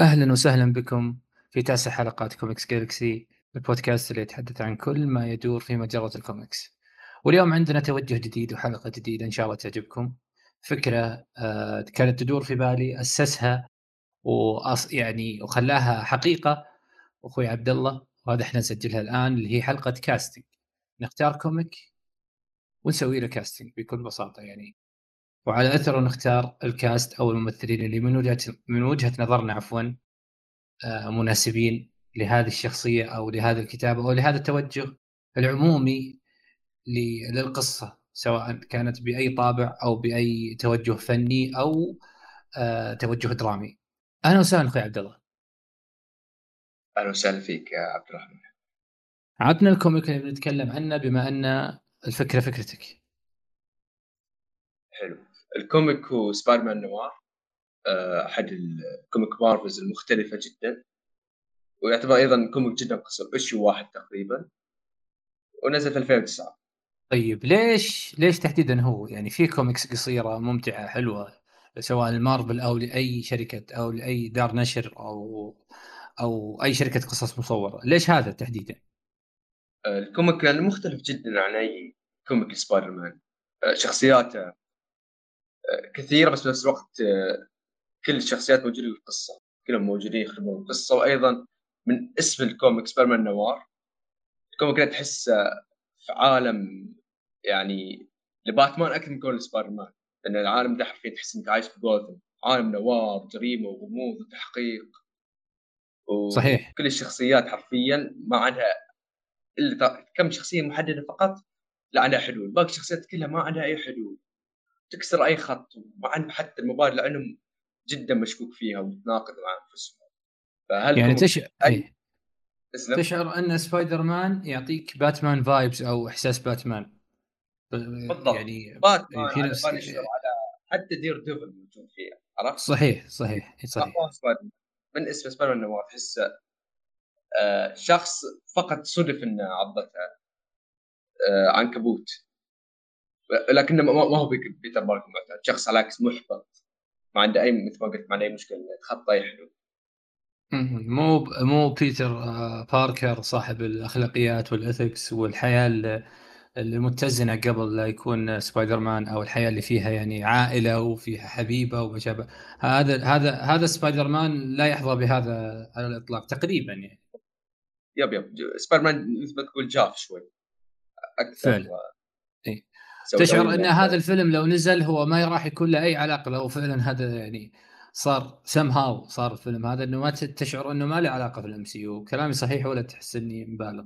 أهلا وسهلا بكم في تاسع حلقات كوميكس جالكسي البودكاست اللي يتحدث عن كل ما يدور في مجرة الكوميكس واليوم عندنا توجه جديد وحلقة جديدة إن شاء الله تعجبكم. فكرة آه كانت تدور في بالي أسسها وأص يعني وخلاها حقيقة. أخوي عبد الله وهذا إحنا نسجلها الآن اللي هي حلقة casting نختار comic ونسوي له casting بكل بساطة يعني وعلى اثره نختار ال cast أو الممثلين اللي من وجهه من وجهة نظرنا عفوا آه، مناسبين لهذه الشخصية أو لهذا الكتاب أو لهذا التوجه العمومي للقصة سواء كانت بأي طابع أو بأي توجه فني أو آه، توجه درامي. أهلا وسهلا أخوي عبد الله. أهلا وسهلا فيك يا عبد الرحمن. عطنا ال comic اللي بنتكلم عنه بما أن الفكرة فكرتك. حلو. ال comic هو سبايدر مان نوار آه، أحد ال comic مارفلز المختلفة جدا. ويعتبر أيضا comic جدا قصير issue واحد تقريبا. ونزل في 2009 طيب ليش ليش تحديدا هو؟ يعني في كوميكس قصيرة ممتعة حلوة سواء المارفل أو لأي شركة أو لأي دار نشر أو أو أي شركة قصص مصورة. ليش هذا تحديدا؟ آه، ال comic يعني مختلف جدا عن أي comic سبايدر مان آه، شخصياته كثيرة بس بنفس الوقت آه، كل الشخصيات موجودة في القصة. كلهم موجودين يخدمون القصة. وأيضا من اسم ال comic سبايدر مان نوار ال comic تحس في عالم يعني لباتمان أكثر من كون سبايدر مان لأن العالم ده حرفيا تحس إنك عايش في جوثم عالم noir جريمة وغموض وتحقيق. و... صحيح. كل الشخصيات حرفيا ما عندها إلا كم شخصية محددة فقط؟ لا عندها حدود. باقي الشخصيات كلها ما عندها أي حدود. تكسر أي خط مع حتى المبادئ لأنهم جدا مشكوك فيها وتناقض مع أنفسهم. فهل يعني تشعر أي... تشعر أن سبايدر مان يعطيك باتمان vibes أو إحساس باتمان. بالضبط. يعني باتمان في نفس على حتى دير ديفل موجود فيها عرفت؟ صحيح صحيح صحيح. من اسم سبايدر مان تحسه آه شخص فقط صدف إنه عضته آه عنكبوت. لكنه ما هو بيتر باركر معتاد شخص على العكس محبط. ما عنده اي مثل ما قلت ما عنده أي مشكلة. يتخطى اي حدود مو مو بيتر آه، باركر صاحب الأخلاقيات وال ethics والحياة المتزنة قبل لا يكون سبايدر مان أو الحياة اللي فيها يعني عائلة وفيها حبيبة وما شابه هذا هذا هذا سبايدر مان لا يحظى بهذا على الإطلاق تقريبا يعني. yep yep. سبايدر مان مثل ما تقول جاف شوي. أكثر. فعلا. و... إيه. تشعر إن هذا الفيلم لو نزل هو ما راح يكون له اي علاقة لو فعلا هذا يعني صار سم هاو صار الفيلم هذا إنه ما تشعر إنه ما له علاقة بال MCU كلامي صحيح ولا تحس إني مبالغ؟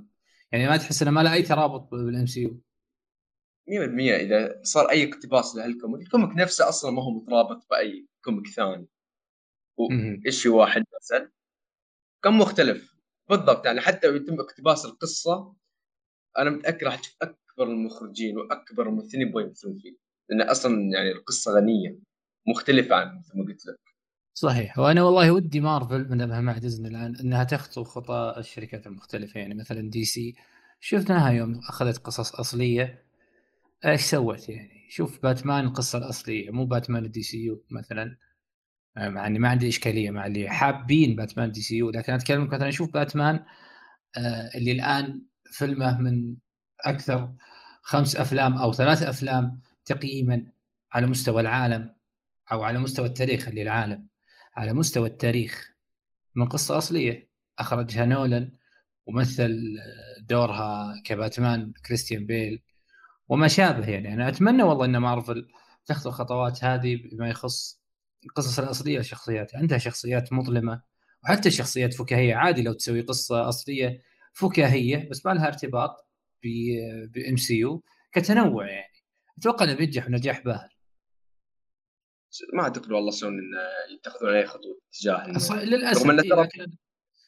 يعني ما تحس إنه ما له أي ترابط بالام سي يو 100% إذا صار أي اقتباس لهال comic ال comic نفسه أصلا ما هو مترابط بأي comic ثاني. و issue واحد مثلا كم مختلف. بالضبط يعني حتى لو يتم اقتباس القصة أنا متأكد راح تشوف أكبر المخرجين وأكبر الممثلين يبغوا يمثلون فيه. لأن أصلا يعني القصة غنية مختلفة عن مثل ما قلت لك. صحيح. وأنا والله ودي مارفل انها مع ديزني الآن إنها تخطو خطى الشركات المختلفة. يعني مثلا دي سي شفناها يوم أخذت قصص أصلية. إيش سوت يعني؟ شوف باتمان القصة الاصليه مو باتمان ال DCU مثلا. مع اني ما عندي إشكالية مع اللي حابين باتمان DCU لكن أتكلم مثلا شوف باتمان آه اللي الآن فيلمه من أكثر خمس أفلام أو ثلاث أفلام تقييما على مستوى العالم أو على مستوى التاريخ للعالم على مستوى التاريخ. من قصة أصلية أخرجها نولان ومثل دورها كباتمان كريستيان بيل وما شابه يعني. أنا أتمنى والله إن مارفل تاخذ الخطوات هذه بما يخص القصص الأصلية للشخصيات عندها شخصيات مظلمة وحتى شخصيات فكاهية. عادي لو تسوي قصة أصلية فكاهية بس ما لها ارتباط. بام سي يو كتنوع يعني. أتوقع إنه بينجح نجاح باهر. ما أعتقد والله سوني انه يتخذون أي خطوة تجاه للأسف رغم ترى لكن...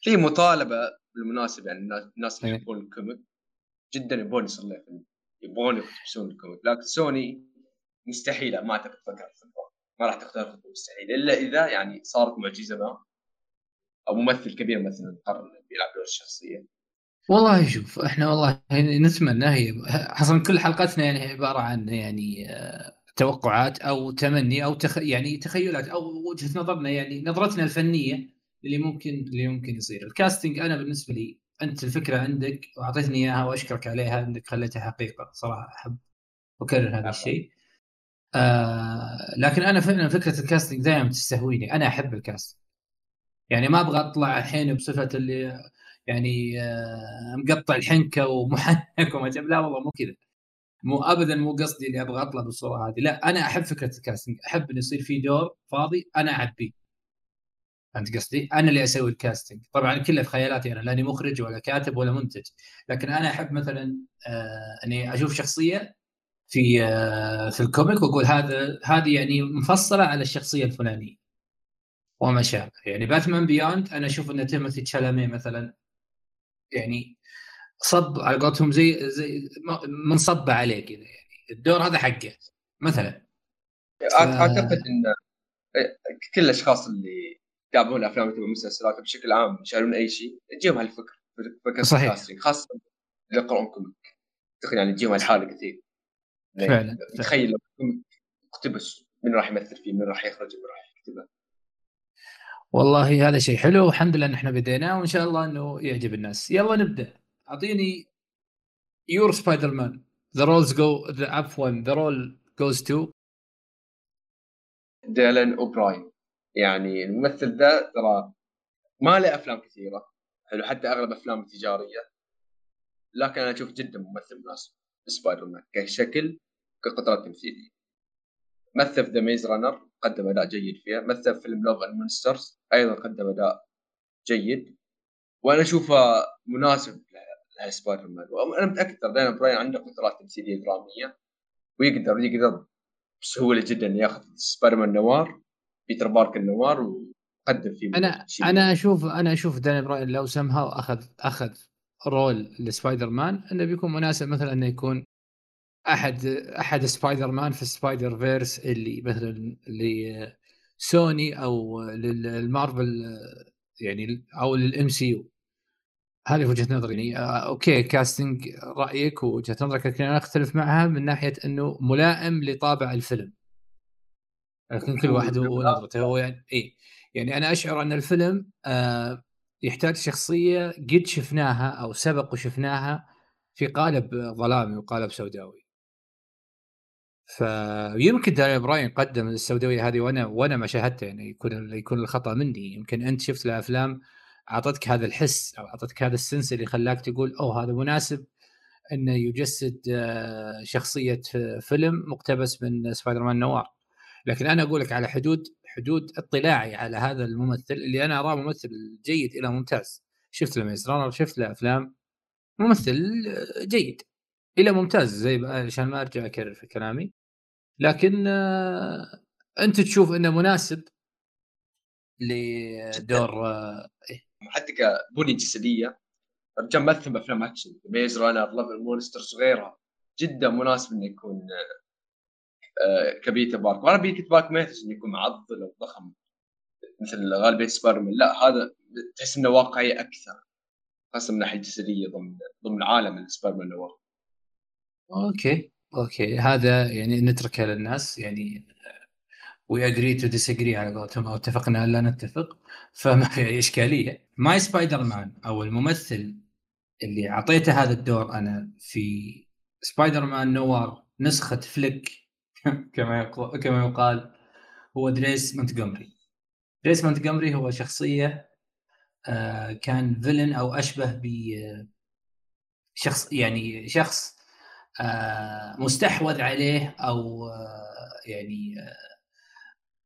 في مطالبة بالمناسبه يعني الناس اللي يحبون ال comic جدا يبون يصير يبغون يقتبسون ال comic. لكن سوني مستحيله ما أعتقد فكرت في ما راح تختار خطوة مستحيل. إلا إذا يعني صارت معجزة ما أو ممثل كبير مثلا قرر يلعب دور الشخصية. والله شوف إحنا والله نتمنى هي أصلا كل حلقتنا يعني عبارة عن يعني آه، توقعات أو تمني أو تخ... يعني تخيلات أو وجهة نظرنا يعني نظرتنا الفنية اللي ممكن اللي ممكن يصير. ال casting أنا بالنسبة لي أنت الفكرة عندك وأعطيتني إياها وأشكرك عليها إنك خليتها حقيقة. صراحة أحب أكرر هذا الشيء. آه لكن أنا فعلا فكرة ال casting دائما تستهويني. أنا أحب ال casting. يعني ما أبغى أطلع الحين بصفة اللي يعني آه مقطع الحنكة ومحنك وما لا والله مو كذا. مو ابدا مو قصدي اللي أبغى اطلع بالصورة هذه لا أنا أحب فكرة ال casting أحب إنه يصير في دور فاضي أنا اعبيه فهمت قصدي؟ أنا اللي أسوي ال casting، طبعا كله في خيالاتي أنا لأني مخرج ولا كاتب ولا منتج، لكن أنا أحب مثلا آه إني أشوف شخصية في آه في ال comic وأقول هذا هذه يعني مفصلة على الشخصية الفلانية. وما شابه، يعني باتمان بيوند أنا أشوف إن تيموثي تشالامي مثلا يعني صب على قولتهم زي زي منصب عليه كذا يعني. الدور هذا حقه مثلا. ف... أعتقد إن كل الأشخاص اللي يتابعون أفلام المسلسلات بشكل عام يشارون أي شيء تجيهم هالفكره فكرة صحيح. خاصة اللي يقرون comic يعني تجيهم هالحالة كثير. فعلا تخيل لو comic اقتبس من راح يمثل فيه من راح يخرج من راح يكتبه. والله هذا شيء حلو والحمد لله إن إحنا بديناه وإن شاء الله إنه يعجب الناس. يلا نبدأ. أعطيني your سبايدر مان the roles go عفوا the role goes to ديلان اوبراين يعني الممثل ده ترى ما له أفلام كثيرة. حلو حتى أغلب افلامه تجاريه لكن أنا أشوف جدا ممثل مناسب سبايدر مان كشكل كقدرات تمثيلية. مثل في The Maze Runner قدم أداء جيد فيها. مثل في فيلم Love and Monsters أيضا قدم أداء جيد. وأنا أشوفه مناسب لسبايدر مان وأنا متأكد ترى ديلان اوبراين عنده قدرات تمثيلية درامية ويقدر يقدر بسهولة جدا ياخذ سبايدر مان نوار بيتر باركر النوار وقدم فيه أنا أنا أشوف أنا أشوف ديلان اوبراين لو سمها اخذ أخذ role لسبايدر مان إنه بيكون مناسب مثلا إنه يكون أحد أحد سبايدر مان في سبايدر فيرس اللي مثلا اللي سوني أو للمارفل يعني أو لل MCU. هذه وجهة نظري. يعني آه okay casting رأيك ووجهة نظرك لكن أنا أختلف معها من ناحية إنه ملائم لطابع الفيلم. لكن كل واحد ونظرته هو يعني اي يعني أنا أشعر أن الفيلم آه يحتاج شخصية قد شفناها أو سبق وشفناها في قالب ظلامي وقالب سوداوي. فيمكن ديلان اوبراين قدم السوداوية هذه وأنا وأنا ما شاهدته يعني يكون يكون الخطأ مني. يمكن أنت شفت له افلام أعطتك هذا الحس أو أعطتك هذا ال sense اللي خلاك تقول أوه هذا مناسب. إنه يجسد آه، شخصية فيلم مقتبس من سبايدر مان نوار. لكن أنا أقول لك على حدود حدود اطلاعي على هذا الممثل اللي أنا أراه ممثل جيد إلى ممتاز. شفت له Maze Runner شفت له أفلام ممثل جيد إلى ممتاز زي عشان ما ارجع اكرر في كلامي. لكن آه، انت تشوف انه مناسب لدور آه، إيه؟ حتى كبنية جسدية الرجال مثل بأفلام أكشن Maze Runner Love Monsters وغيرها جدا مناسب إنه يكون آه، كبيتر باركر. وأنا بيتر باركر ما يحتاج إنه يكون معضل أو ضخم مثل غالبيه سبايدر لا هذا تحس إنه واقعي أكثر. خاصة من ناحية جسدية ضمن ضمن عالم سبايدر مان okay. okay هذا يعني نتركه للناس يعني we agree to disagree على قولتهم أو اتفقنا الا نتفق. فما في إشكالية. my سبايدر مان أو الممثل اللي أعطيته هذا الدور أنا في سبايدر مان نوار نسخة فليك كما كما يقال هو دريس مونتجومري دريس مونتجومري هو شخصية آه، كان فيلن أو أشبه ب شخص يعني شخص آه، مستحوذ عليه أو آه، يعني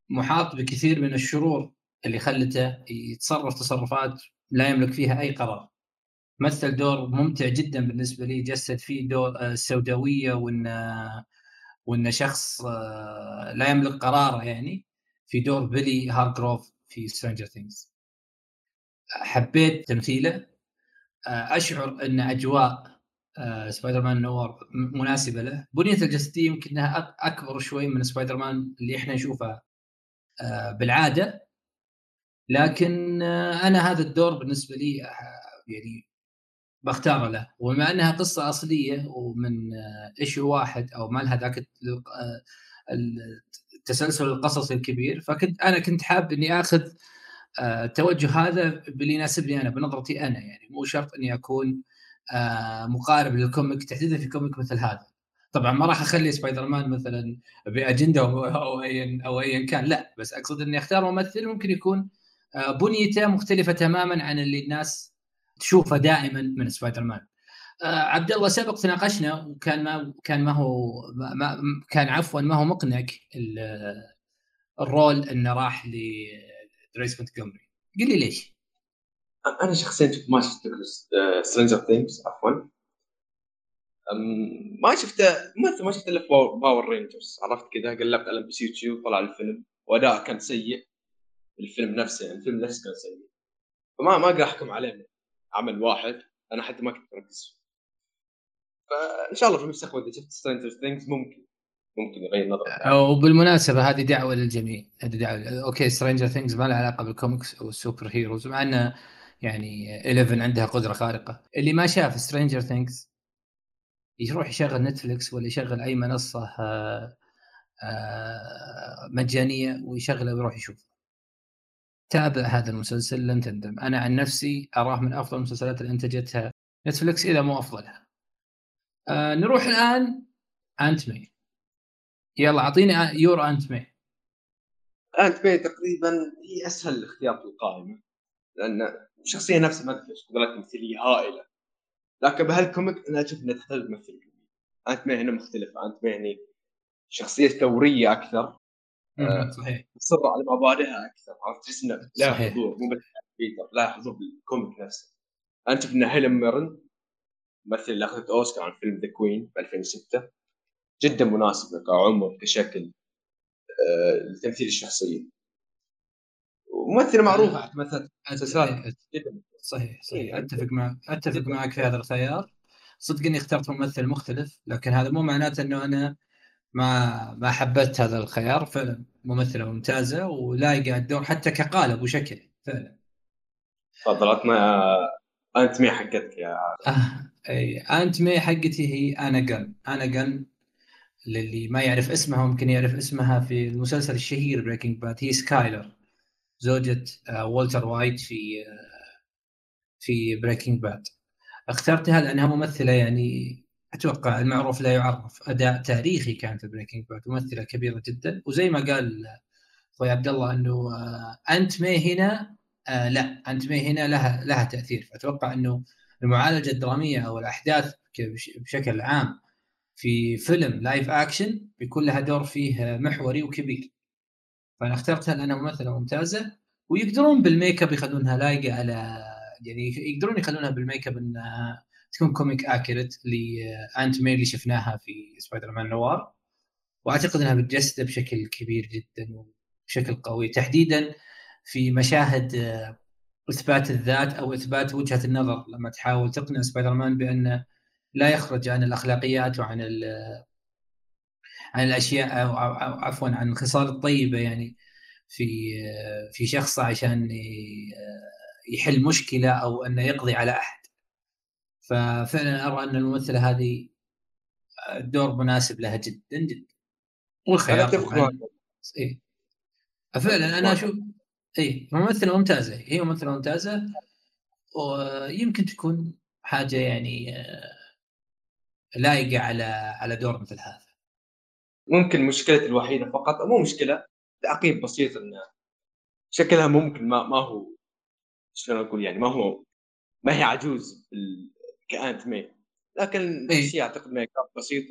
محاط بكثير من الشرور اللي خلته يتصرف تصرفات لا يملك فيها أي قرار. مثل دور ممتع جدا بالنسبة لي جسد فيه دور السوداوية وإن وانه شخص آه، لا يملك قراره يعني في دور بيلي هارجروف في Stranger Things حبيت تمثيله. آه، أشعر إن أجواء سبايدر مان نور مناسبة له. بنيته الجسدية يمكن إنها أكبر شوي من سبايدر مان اللي إحنا نشوفه آه، بالعادة. لكن أنا هذا الدور بالنسبة لي يعني بختاره له. وبما إنها قصة أصلية ومن issue واحد أو ما لها ذاك التسلسل القصصي الكبير فكنت أنا كنت حاب إني آخذ آه، التوجه هذا باللي يناسبني أنا بنظرتي أنا يعني. مو شرط إني أكون آه، مقارب لل comic تحديدا في comic مثل هذا. طبعا ما راح أخلي سبايدر مان مثلا بأجنحة أو ايا أو ايا كان لا بس أقصد إني أختار ممثل ممكن يكون آه، بنيته مختلفة تماما عن اللي الناس تشوفه دائما من سبايدر مان عبد الله سبق تناقشنا وكان ما كان ما هو ما كان عفوا ما هو مقنع ال role إنه راح لديكر مونتجومري قل لي ليش؟ أنا شخصيا ما شفت Stranger Things عفوا. ما شفته مثل ما شفت إلا Power Rangers عرفت كذا؟ قلبت على ام بي سي تو طلع الفيلم. وأداء كان سيء. الفيلم نفسه يعني الفيلم نفسه كان سيء. فما ما أقدر أحكم عليه. عمل واحد. أنا حتى ما كنت مركز. فإن شاء الله في المستقبل إذا شفت Stranger Things ممكن ممكن يغير نظرتك وبالمناسبة هذه دعوة للجميع. هذه دعوة okay Stranger Things ما لها علاقة بالكوميكس أو ال superheroes مع إنه يعني 11 عندها قدرة خارقة. اللي ما شاف Stranger Things يروح يشغل نتفلكس ولا يشغل أي منصة آه، آه، مجانية ويشغله ويروح يشوفه تابع هذا المسلسل لن تندم. أنا عن نفسي أراه من أفضل المسلسلات اللي أنتجتها نتفلكس إذا مو أفضلها. آه نروح الآن Aunt May يلا أعطيني your Aunt May Aunt May تقريبا هي أسهل اختيار في القائمة لأن الشخصيه نفسها ما أدري قدرات تمثيلية هائلة. لكن بهال comic أنا أشوف إنها تحتاج ممثل أنت هنا مختلفه Aunt May هنا شخصية ثورية أكثر. آه صحيح. تصر على مبادئها أكثر عرفت؟ تحس انه لها حضور مو بس بيتر لها حضور بال comic نفسه. أنا أشوف إن هيلن ميرن الممثل اللي أخذت أوسكار عن فيلم The Queen ب 2006 جدا مناسبه كعمر كشكل آه، لتمثيل الشخصية. وممثله معروفة مثلا مسلسلات صحيح صحيح إيه، أتفق معك أتفق معك في هذا الخيار. صدق إني اخترت ممثل مختلف لكن هذا مو معناته إنه أنا ما ما حبيت هذا الخيار. فعلا ممثلة ممتازة ولايقة الدور حتى كقالب وشكل فعلا. تفضل Aunt May حقتك يا آه إي Aunt May حقتي هي Anna Gunn. Anna Gunn للي ما يعرف اسمها ممكن يعرف اسمها في المسلسل الشهير Breaking Bad هي سكايلر. زوجة آه والتر وايت في آه في Breaking Bad اخترتها لأنها ممثلة يعني أتوقع المعروف لا يعرف أداء تاريخي كان في Breaking Bad ممثلة كبيرة جدا. وزي ما قال أخوي عبد الله إنه آه Aunt May هنا آه لا Aunt May هنا لها لها تأثير. فأتوقع إنه المعالجة الدرامية أو الأحداث بشكل عام في فيلم live action بيكون لها دور فيه محوري وكبير. فأنا اخترتها لانها ممثله ممتازة ويقدرون بالميك أب يخلونها لايقة على يعني يقدرون يخلونها بالميك أب إنها تكون comic accurate ل Aunt May اللي شفناها في Spider-Man Noir وأعتقد إنها بتجسده بشكل كبير جدا وبشكل قوي تحديدا في مشاهد إثبات الذات أو إثبات وجهة النظر لما تحاول تقنع سبايدر مان بأنه لا يخرج عن الأخلاقيات وعن عن الأشياء أو عفوا عن الخصال الطيبة يعني في في شخصه عشان يحل مشكلة أو أنه يقضي على أحد. ففعلا أرى أن الممثلة هذه الدور مناسب لها جدا جدا. والخيار إيه. فعلا أنا أشوف اي ممثلة ممتازة هي ممثلة ممتازة. ويمكن تكون حاجة يعني آه، لايقة على على دور مثل هذا. ممكن مشكلتي الوحيدة فقط مو مشكلة تعقيب بسيط انه شكلها ممكن ما ما هو شلون أقول يعني ما هو ما هي عجوز ك Aunt May لكن إيه؟ أعتقد ميك اب بسيط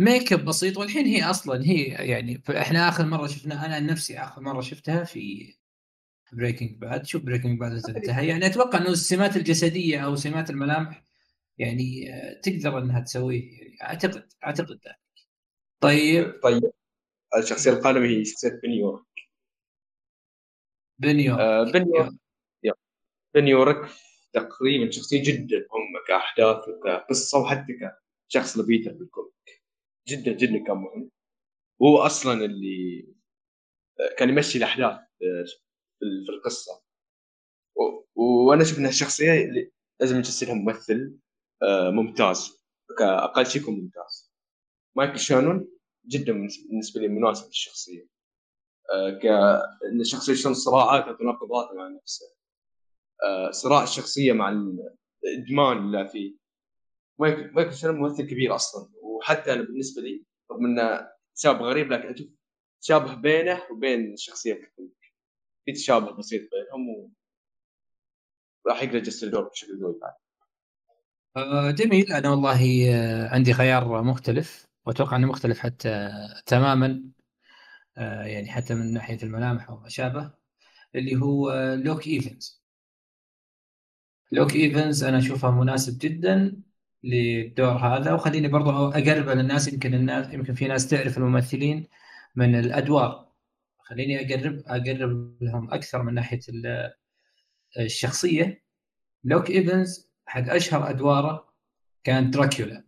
ميك اب بسيط والحين هي أصلا هي يعني إحنا آخر مرة شفنا أنا نفسي آخر مرة شفتها في Breaking Bad شوف Breaking Bad انتهى. يعني أتوقع إنه السمات الجسدية أو سمات الملامح يعني آه، تقدر إنها تسويه يعني اعتقد أعتقد ذلك طيب. طيب. الشخصية القادمة هي شخصية بنيورك بنيورك آه بنيورك بنيورك تقريبا شخصية جدا مهمه كأحداث وكقصة وحتى كشخص لبيتر بالكوميك. جدا جدا كان مهم. هو أصلا اللي آه، كان يمشي الأحداث آه، في القصة. وأنا أشوف إنها الشخصيه لازم نجسدها ممثل آه، ممتاز. كأقل شيء يكون ممتاز. مايكل شانون جدا بالنسبة لي مناسب للشخصية. آه، كان الشخصية شلون صراعات وتناقضات مع نفسه. آه، صراع الشخصية مع الإدمان اللي فيه. مايكل مايكل شانون ممثل كبير أصلا. وحتى أنا بالنسبة لي رغم إنه سبب غريب لكن أشوف تشابه بينه وبين شخصيه في تشابه بسيط بينهم و راح يقدر يجسد الدور بشكل قوي بعد. آه، جميل. أنا والله عندي خيار مختلف. وأتوقع إنه مختلف حتى تماما آه، يعني حتى من ناحية الملامح وما شابه اللي هو Luke Evans Luke Evans أنا اشوفه مناسب جدا للدور هذا وخليني برضو أقرب للناس يمكن الناس يمكن في ناس تعرف الممثلين من الأدوار. خليني أقرب أقرب لهم أكثر من ناحية الشخصية. Luke Evans احد أشهر أدواره كانت دراكولا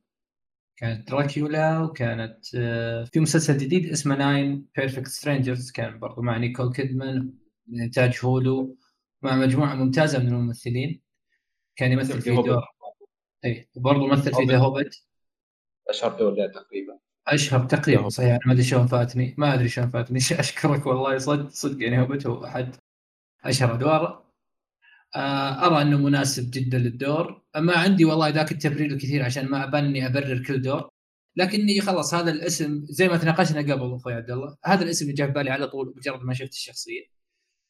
كانت دراكولا وكانت آه، في مسلسل جديد اسمه Nine Perfect Strangers كان برضو مع نيكول كيدمان من انتاج Hulu مع مجموعة ممتازة من الممثلين. كان يمثل في دور اي وبرضه مثل في The Hobbit أشهر دور له تقريبا. أشهر تقريبا صحيح أنا ما أدري شلون فاتني ما أدري شلون فاتني. أشكرك والله صدق صدق يعني هوبت هو أحد أشهر أدواره. أرى أنه مناسب جدا للدور. ما عندي والله ذاك التبرير الكثير عشان ما ابان اني أبرر كل دور. لكني خلاص هذا الاسم زي ما تناقشنا قبل أخوي عبد الله هذا الاسم اللي جاء في بالي على طول مجرد ما شفت الشخصية.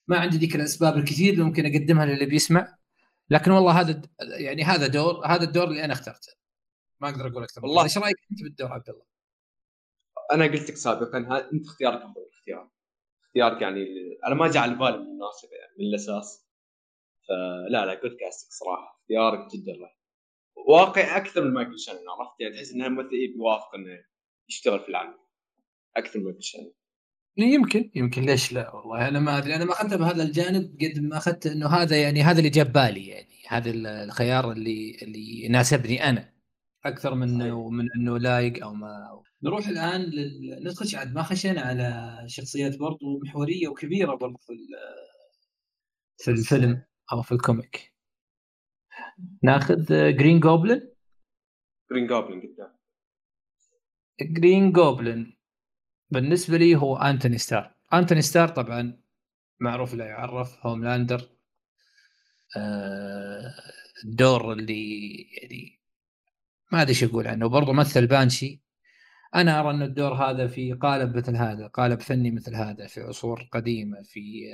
ما عندي ذيك الأسباب الكثير اللي ممكن أقدمها للي بيسمع لكن والله هذا يعني هذا دور هذا الدور اللي أنا اخترته. ما أقدر أقول أكثر والله إيش رأيك أنت بالدور عبد الله؟ أنا قلت لك سابقا أنت اختيارك أفضل اختيار. اختيارك يعني أنا ما جاء على بالي مناسب يعني من الأساس. فلا لا جود كاستك صراحة اختيارك جدا رهيب واقع أكثر من مايكل شانون عرفت؟ يعني تحس إنه ممثل بيوافق إنه يشتغل في العمل أكثر من مايكل شانون يمكن يمكن ليش لا؟ والله أنا ما أدري أنا ما أخذته بهذا الجانب قد ما اخذت إنه هذا يعني هذا اللي جاب بالي يعني هذا الخيار اللي اللي يناسبني أنا. أكثر من من إنه لايق أو ما. نروح الآن لل... ندخل عاد ما خشينا على شخصيات برضو محورية وكبيرة برضو في في الفيلم. أو في ال comic. ناخذ Green Goblin Green Goblin قدام. Green Goblin بالنسبة لي هو Antony Starr Antony Starr طبعا معروف لا يعرف. Homelander آه، الدور اللي يعني ما أدري إيش أقول عنه. وبرضه مثل Banshee أنا أرى إن الدور هذا في قالب مثل هذا قالب فني مثل هذا في عصور قديمة في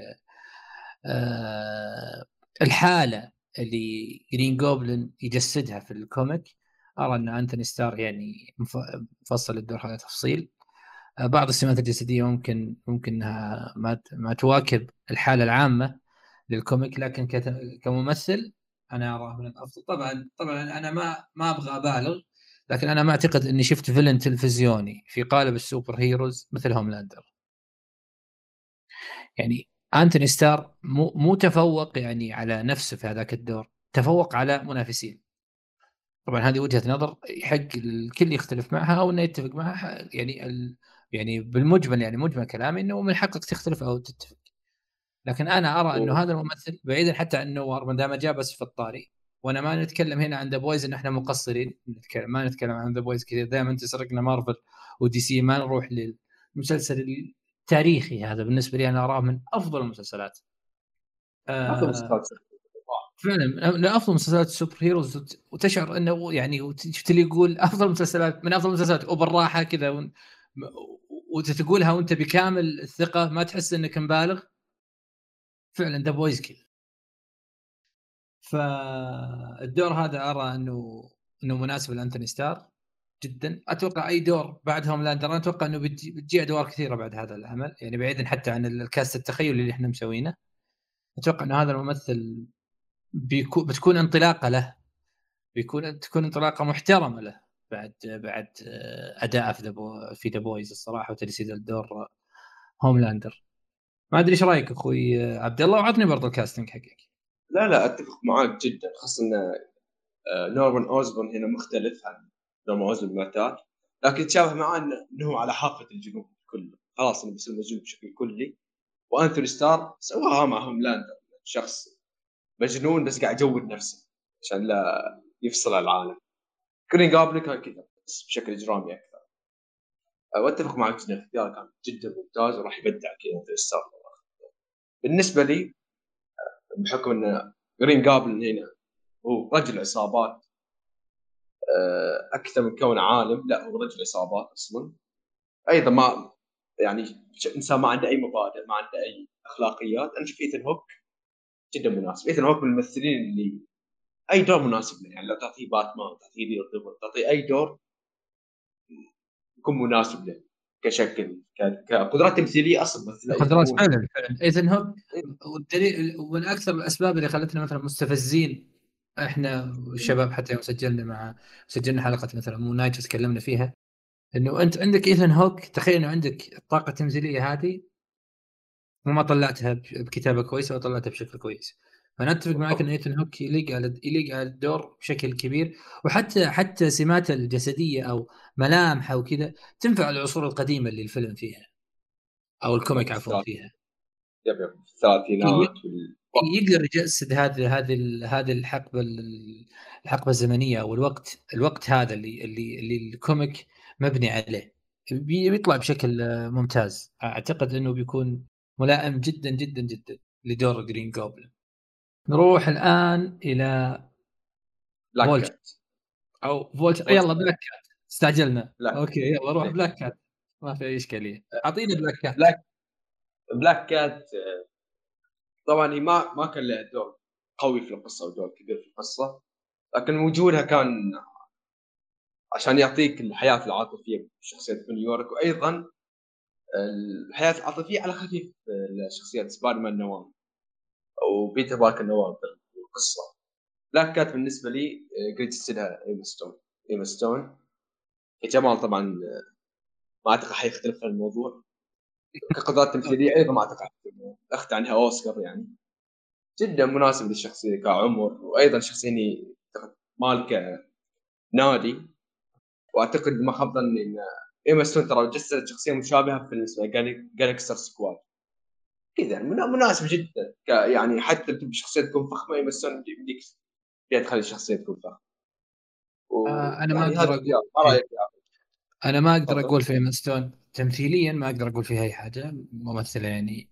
آه الحالة اللي Green Goblin يجسدها في ال comic أرى أن Antony Starr يعني مفصل الدور هذا تفصيل. آه، بعض السمات الجسدية ممكن ممكن انها ما ما تواكب الحالة العامة لل comic لكن كممثل أنا أراه من الأفضل. طبعا طبعا أنا ما ما أبغى أبالغ لكن أنا ما أعتقد أني شفت villain تلفزيوني في قالب ال superheroes مثل Homelander. يعني Antony Starr مو مو تفوق يعني على نفسه في هذاك الدور تفوق على منافسين. طبعا هذه وجهة نظر يحق الكل يختلف معها أو إنه يتفق معها يعني ال... يعني بالمجمل يعني مجمل كلامي إنه من حقك تختلف أو تتفق. لكن أنا أرى إنه هذا الممثل بعيدا حتى عن Noir ما دام جاء بس في الطاري وأنا ما نتكلم هنا عن The Boys إن إحنا مقصرين نتكلم ما نتكلم عن The Boys كثير. دائما تسرقنا Marvel و DC ما نروح للمسلسل التاريخي هذا بالنسبة لي أنا أراه من أفضل المسلسلات. آه فعلا من أفضل مسلسلات ال superheroes. وتشعر إنه يعني شفت اللي يقول أفضل مسلسلات من أفضل المسلسلات وبالراحه كذا وتقولها وأنت بكامل الثقة ما تحس إنك مبالغ؟ فعلا ذا بويز كذا. فالدور هذا أرى إنه إنه مناسب لأنتوني ستار جدا. أتوقع أي دور بعد هوم لاندر أنا أتوقع إنه بتجي أدوار كثيرة بعد هذا العمل يعني بعيدا حتى عن ال cast التخيلي اللي إحنا مسوينه. أتوقع ان هذا الممثل بيكون بتكون انطلاقة له بيكون تكون انطلاقة محترمة له بعد بعد أداءه في في ذا بويز الصراحة وتجسيد الدور هوملاندر ما أدري إيش رأيك أخوي عبد الله؟ وعطني برضو ال casting حقك. لا لا أتفق معاك جدا. خاصة ان آه، نورمان اوزبون هنا مختلف عن نورمان اوزبون المعتاد. لكن تشابه معاه انه على حافة الجنون كله. خلاص انه بيصير مجنون بشكل كلي. وأنتوني ستار سواها مع هوملاندر شخص مجنون بس قاعد يجود نفسه عشان لا يفصل العالم. جرين جوبلن كان كذا بس بشكل إجرامي أكثر. وأتفق معك ان الاختيار كان جدا ممتاز وراح يبدع كذا أنتوني ستار. بالنسبة لي بحكم إن جرين جوبلن هنا هو رجل عصابات أكثر من كونه عالم. لا هو رجل عصابات أصلا. أيضا ما يعني إنسان ما عنده أي مبادئ ما عنده أي أخلاقيات. أنا أشوف ايثن هوك جدا مناسب. ايثن هوك من الممثلين اللي أي دور مناسب له. يعني لو تعطيه باتمان تعطيه دير تعطيه أي دور يكون مناسب له كشكل كقدرات تمثيلية أصلا. قدرات فعلا فعلا. ايثن هوك والدليل ومن أكثر الأسباب اللي خلتنا مثلا مستفزين إحنا الشباب حتى يوم سجلنا مع سجلنا حلقة مثلا مو نايت تكلمنا فيها. إنه أنت عندك ايثن هوك تخيل إنه عندك الطاقة التمثيليه هذه وما طلعتها بكتابة كويسة ولا طلعتها بشكل كويس. فأنا أتفق معك إن ايثن هوك يليق على يليق على الدور بشكل كبير. وحتى حتى سماته الجسدية أو ملامحه وكذا تنفع العصور القديمة اللي الفيلم فيها. أو ال comic عفوا فيها. yep yep. الثلاثينات يقدر يجسد هذه هذه هذه الحقبة الحقبة الزمنية أو الوقت الوقت هذا اللي اللي اللي ال comic مبني عليه. بيطلع بشكل ممتاز. أعتقد إنه بيكون ملائم جدا جدا جدا لدور جرين جوبلن نروح الآن إلى بلاك فولت. كات. أو فولت. يلا بلاك كات. استعجلنا. لا. okay يلا روح بلاك كات. ما في أي إشكالية. أعطينا بلاك كات. بلاك بلاك كات طبعا هي ما ما كان لها دور قوي في القصة ودور كبير في القصة لكن وجودها كان عشان يعطيك الحياة العاطفية بشخصية نيويورك وأيضا الحياة العاطفية على خفيف لشخصية سبايدر مان نوار وبيتر باركر نوار في القصة. بلاك كات بالنسبة لي قلت تسلها ايما ستون ايما ستون. كجمال طبعا ما أعتقد حيختلف الموضوع. كقدرات تمثيلية أيضا ما أعتقد. اخذت عنها أوسكار يعني. جدا مناسب للشخصية كعمر وأيضا شخصية مالكه نادي. وأعتقد ما خاب ظني ان ايما ستون ترى جسدت شخصية مشابهة في فيلم اسمه جانجستر سكواد كذا مناسب جدا. يعني حتى تبي شخصية تكون فخمة ايما ستون يمديك فيها تخلي الشخصية تكون فخمة. آه أنا ما يعني أقدر أقول. إيه. أنا ما أقدر أقول في ايما ستون تمثيليا ما أقدر أقول فيها أي حاجة ممثله يعني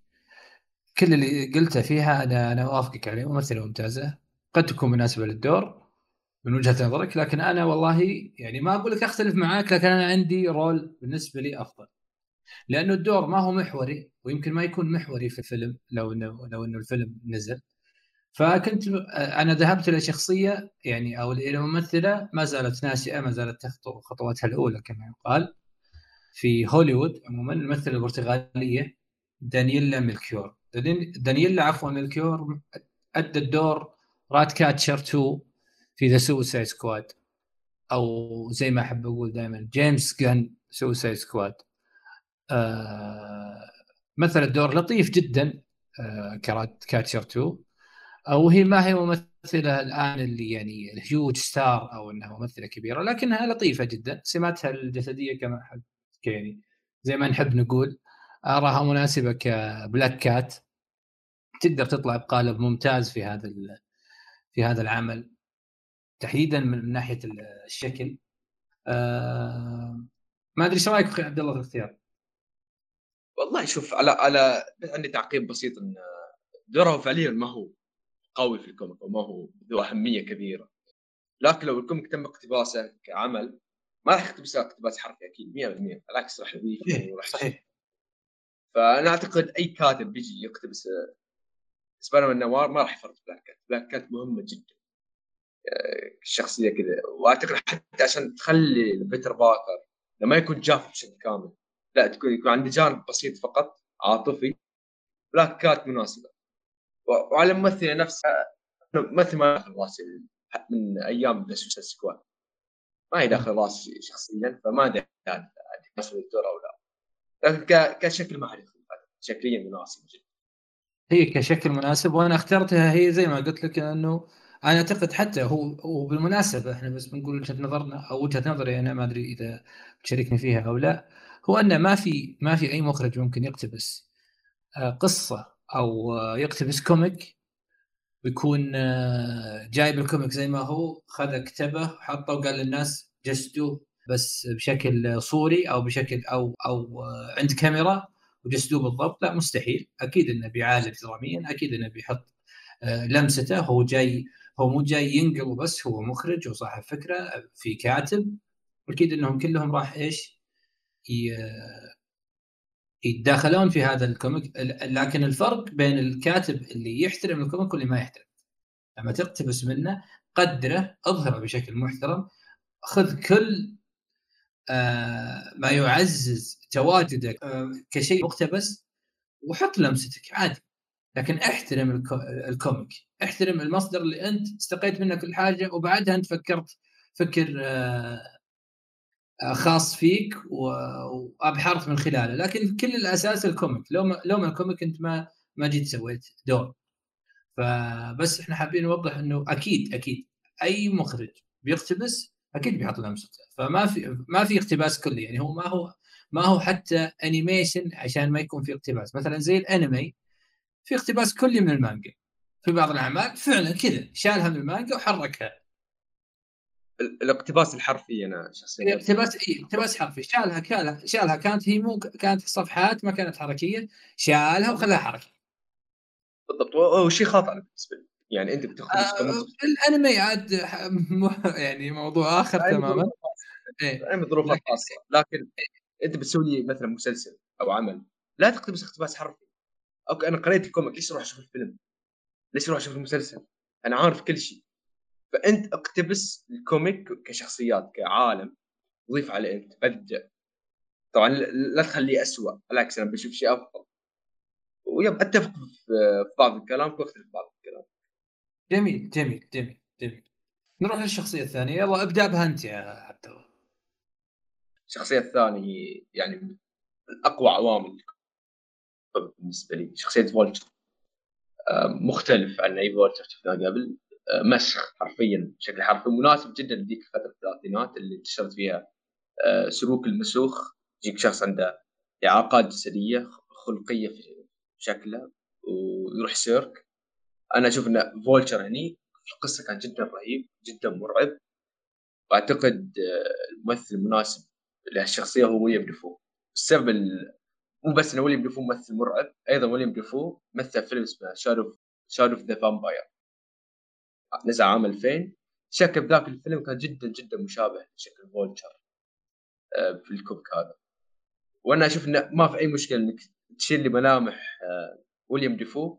كل اللي قلته فيها أنا أنا أوافقك عليه ممثلة ممتازة. قد تكون مناسبة للدور من وجهة نظرك لكن أنا والله يعني ما أقول لك أختلف معاك لكن أنا عندي role بالنسبة لي أفضل. لأنه الدور ما هو محوري ويمكن ما يكون محوري في الفيلم لو إنه لو إنه الفيلم نزل. فكنت أنا ذهبت إلى شخصية يعني أو إلى ممثلة ما زالت ناشئة ما زالت تخطو خطواتها الأولى كما يقال في هوليوود عموما الممثلة البرتغالية دانييلا ميلكيور. دانييلا عفوا ميلكيور أدى الدور رات كاتشر 2 في ذا سوسايد سكواد أو زي ما أحب أقول دائما جيمس جان سوسايد سكواد آه مثل الدور لطيف جدا آه كرات كاتشر 2 وهي ما هي ممثلة الآن اللي يعني ال huge star أو إنها ممثلة كبيرة لكنها لطيفة جدا سماتها الجسدية كما احب يعني زي ما نحب نقول آراها مناسبة كبلاك كات تقدر تطلع بقالب ممتاز في هذا في هذا العمل تحديدا من ناحية الشكل. آه ما أدري إيش رأيك أخي عبد الله في الاختيار؟ والله شوف على على عندي تعقيب بسيط إن دوره فعليا ما هو. قوي في ال comic وما هو ذو أهمية كبيرة. لكن لو ال comic تم اقتباسه كعمل ما راح يقتبس اقتباس حرفي أكيد 100% بالعكس راح يضيف إيه، صحيح. فأنا أعتقد أي كاتب بيجي يقتبس سبايدر مان نوار ما راح يفرط بلاك كات. بلاك كات مهمة جدا. الشخصيه كذا. وأعتقد حتى عشان تخلي بيتر باركر لما يكون جاف بشكل كامل لا تكون يكون عنده جانب بسيط فقط عاطفي. بلاك كات مناسبة. وعلى الممثله نفسها مثل ما داخل راسي من أيام The Squad. ما هي داخل راسي شخصيا فما أدري مناسبه الدور أو لا. لكن كشكل ما حد شكليا مناسب جدا. هي كشكل مناسب وأنا اخترتها هي زي ما قلت لك إنه أنا أعتقد حتى هو وبالمناسبه إحنا بس بنقول وجهة نظرنا أو وجهة نظري أنا ما أدري إذا تشاركني فيها أو لا هو ان ما في ما في أي مخرج ممكن يقتبس آه، قصة أو آه، يقتبس comic بيكون آه، جايب ال comic زي ما هو خذ كتبه حطه وقال للناس جسدوه بس بشكل صوري أو بشكل أو أو عند كاميرا وجسدوه بالضبط. لا مستحيل. أكيد إنه بيعالج دراميا أكيد إنه بيحط آه، لمسته. هو جاي هو مو جاي ينقل بس هو مخرج وصاحب فكرة في كاتب. أكيد إنهم كلهم راح إيش؟ يتداخلون في هذا ال comic لكن الفرق بين الكاتب اللي يحترم ال comic واللي ما يحترم. لما تقتبس منه قدره اظهره بشكل محترم خذ كل آه ما يعزز تواجدك آه كشيء مقتبس وحط لمستك عادي. لكن احترم ال comic. احترم المصدر اللي انت استقيت منه كل حاجة وبعدها انت فكرت فكر آه خاص فيك وابحرت من خلاله. لكن كل الأساس ال comic. لو ما لو ما ال comic أنت ما ما جيت سويت دور. فبس إحنا حابين نوضح إنه أكيد أكيد أي مخرج بيقتبس أكيد بيحط لمسته فما في ما في اقتباس كلي. يعني هو ما هو ما هو حتى animation عشان ما يكون في اقتباس. مثلا زي الأنمي في اقتباس كلي من المانجا. في بعض الأعمال فعلا كذا شالها من المانجا وحركها. الاقتباس الحرفي أنا شخصيا. اقتباس إي اقتباس حرفي. شالها شالها شالها. كانت هي مو كانت صفحات ما كانت حركية. شالها وخلاها حركه بالضبط. وهو شيء خاطئ بالنسبة لي. يعني أنت بتاخذ آه الأنمي عاد يعني موضوع آخر تماما. الانمي ظروف خاصه لكن أنت بتسوي لي مثلا مسلسل أو عمل لا تقتبس اقتباس حرفي. okay أنا قريت ال comic. ليش أروح أشوف الفيلم؟ ليش أروح أشوف المسلسل؟ أنا عارف كل شيء. فأنت اقتبس ال comic كشخصيات كعالم ضيف عليه انت بدع طبعا لا تخليه اسوء بالعكس أنا بشوف شيء أفضل. ويب أتفق في بعض الكلام وأختلف بعض الكلام. جميل جميل جميل جميل. نروح للشخصية الثانية. يلا ابدأ بها أنت يا عبد الله. الشخصية الثانية يعني من أقوى عوامل بالنسبة لي. شخصية فولتشر. مختلف عن أي فولتشر شفناه قبل. مسخ حرفيا بشكل حرفي مناسب جدا لذيك فترة الثلاثينات اللي انتشرت فيها آه، سلوك المسوخ. يجيك شخص عنده إعاقات جسدية خلقية في شكله ويروح سيرك. أنا أشوف إن فولتشر هني القصة كان جدا رهيب جدا مرعب. وأعتقد آه، الممثل المناسب لهالشخصية هو ويليام ديفو السبب مو بس انه ويليام ديفو ممثل مرعب أيضا ويليام ديفو مثل فيلم اسمه Shadow Shadow of the Vampire نزل عام 2000 شكل بذاك الفيلم كان جدا جدا مشابه لشكل فولتشر آه، في ال comic هذا. وأنا أشوف إنه ما في أي مشكلة إنك تشيل لي ملامح آه، ويليام ديفو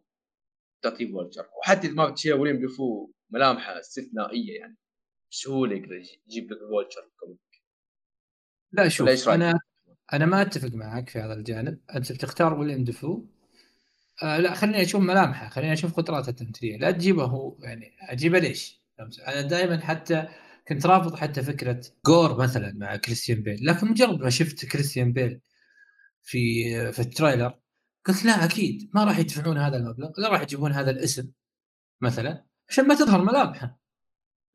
تعطيه فولتشر وحتى إذا ما بتشيل ويليام ديفو ملامحه استثنائية يعني بسهولة يقدر يجيب لك فولتشر ال comic. لا شوف أنا أنا ما أتفق معك في هذا الجانب. أنت بتختار ويليام ديفو آه لا خليني أشوف ملامحه خليني أشوف قدراته التمثيلية. لا تجيبه هو يعني أجيبه ليش؟ أنا دائما حتى كنت رافض حتى فكرة جور مثلا مع كريستيان بيل لكن مجرد ما شفت كريستيان بيل في في ال trailer قلت لا أكيد ما راح يدفعون هذا المبلغ لا راح يجيبون هذا الاسم مثلا عشان ما تظهر ملامحه.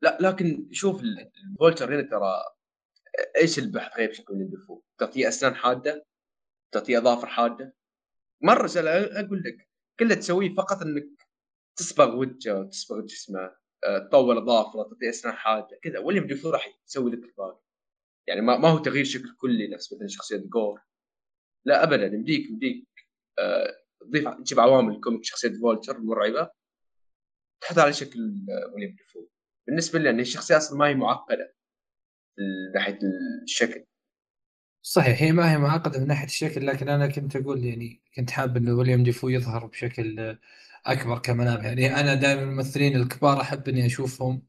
لا لكن شوف الفولتر هنا ترى إيش البحث غير بشكل من تعطيه أسنان حادة؟ تعطيه أظافر حادة؟ مرة أقول لك كله تسويه فقط إنك تصبغ وجهه تصبغ جسمه آه، تطور اظافره تعطيه أسنان حادة كذا ويليام ديفو راح يسوي لك الباقي. يعني ما, ما هو تغيير شكل كلي نفس مثلا شخصية جور لا ابدا يمديك يمديك آه، تضيف تجيب عوامل comic شخصية فولتشر مرعبة تحط على شكل آه، ويليام ديفو بالنسبة لي يعني الشخصيه أصلا ما هي معقدة من ناحية الشكل. صحيح هي ما هي معقدة من ناحية الشكل لكن أنا كنت أقول يعني كنت حاب إنه ويليام ديفو يظهر بشكل أكبر كملامح يعني أنا دائما الممثلين الكبار أحب إني أشوفهم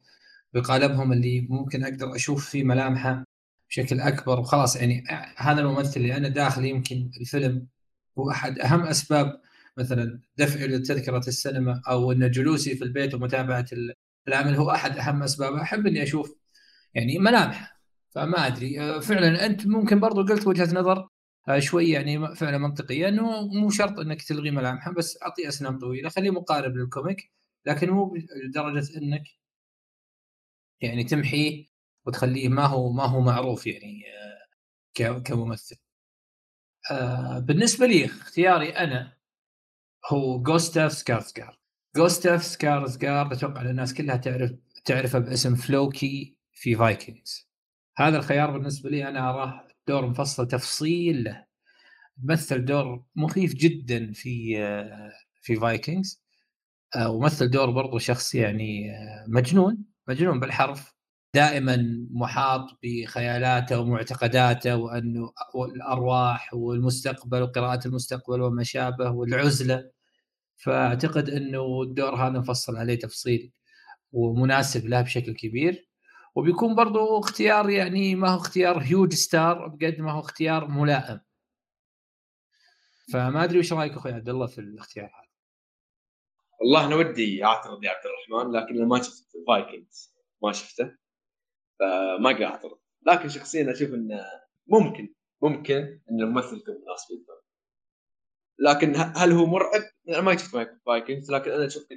بقالبهم اللي ممكن أقدر أشوف فيه ملامحه بشكل أكبر. وخلاص يعني هذا الممثل اللي أنا داخل يمكن الفيلم هو أحد أهم أسباب مثلا دفعي لتذكرة السينما أو ان جلوسي في البيت ومتابعة العمل هو أحد أهم أسبابه. أحب إني أشوف يعني ملامح فما أدري. آه، فعلا أنت ممكن برضو قلت وجهة نظر آه، شوي يعني فعلا منطقية إنه مو شرط إنك تلغي ملامحه بس اعطيه أسنان طويلة. خليه مقارب للكوميك لكن مو لدرجه إنك يعني تمحيه وتخليه ما هو ما هو معروف يعني آه، كممثل. بالنسبة لي اختياري أنا هو جوستاف سكارسجارد جوستاف سكارسجارد أتوقع الناس كلها تعرف تعرفه باسم فلوكي في Vikings هذا الخيار بالنسبة لي أنا أراه دور مفصل تفصيل له. مثل دور مخيف جدا في في Vikings ومثل دور برضو شخص يعني مجنون مجنون بالحرف. دائما محاط بخيالاته ومعتقداته وأنه الأرواح والمستقبل وقراءة المستقبل وما شابه والعزلة. فأعتقد أنه الدور هذا مفصل عليه تفصيل ومناسب له بشكل كبير. وبيكون برضو اختيار يعني ما هو اختيار هيوج ستار بقد ما هو اختيار ملائم. فما أدري وش رأيك أخوي عبد الله في الاختيار هذا؟ والله أنا ودي أعترض يا عبد الرحمن لكن ما شفت Vikings ما شفته. فما أقدر أعترض. لكن شخصيا أشوف انه ممكن ممكن إن الممثل يكون مناسب لكن هل هو مرعب؟ أنا ما شفت Vikings لكن أنا شفت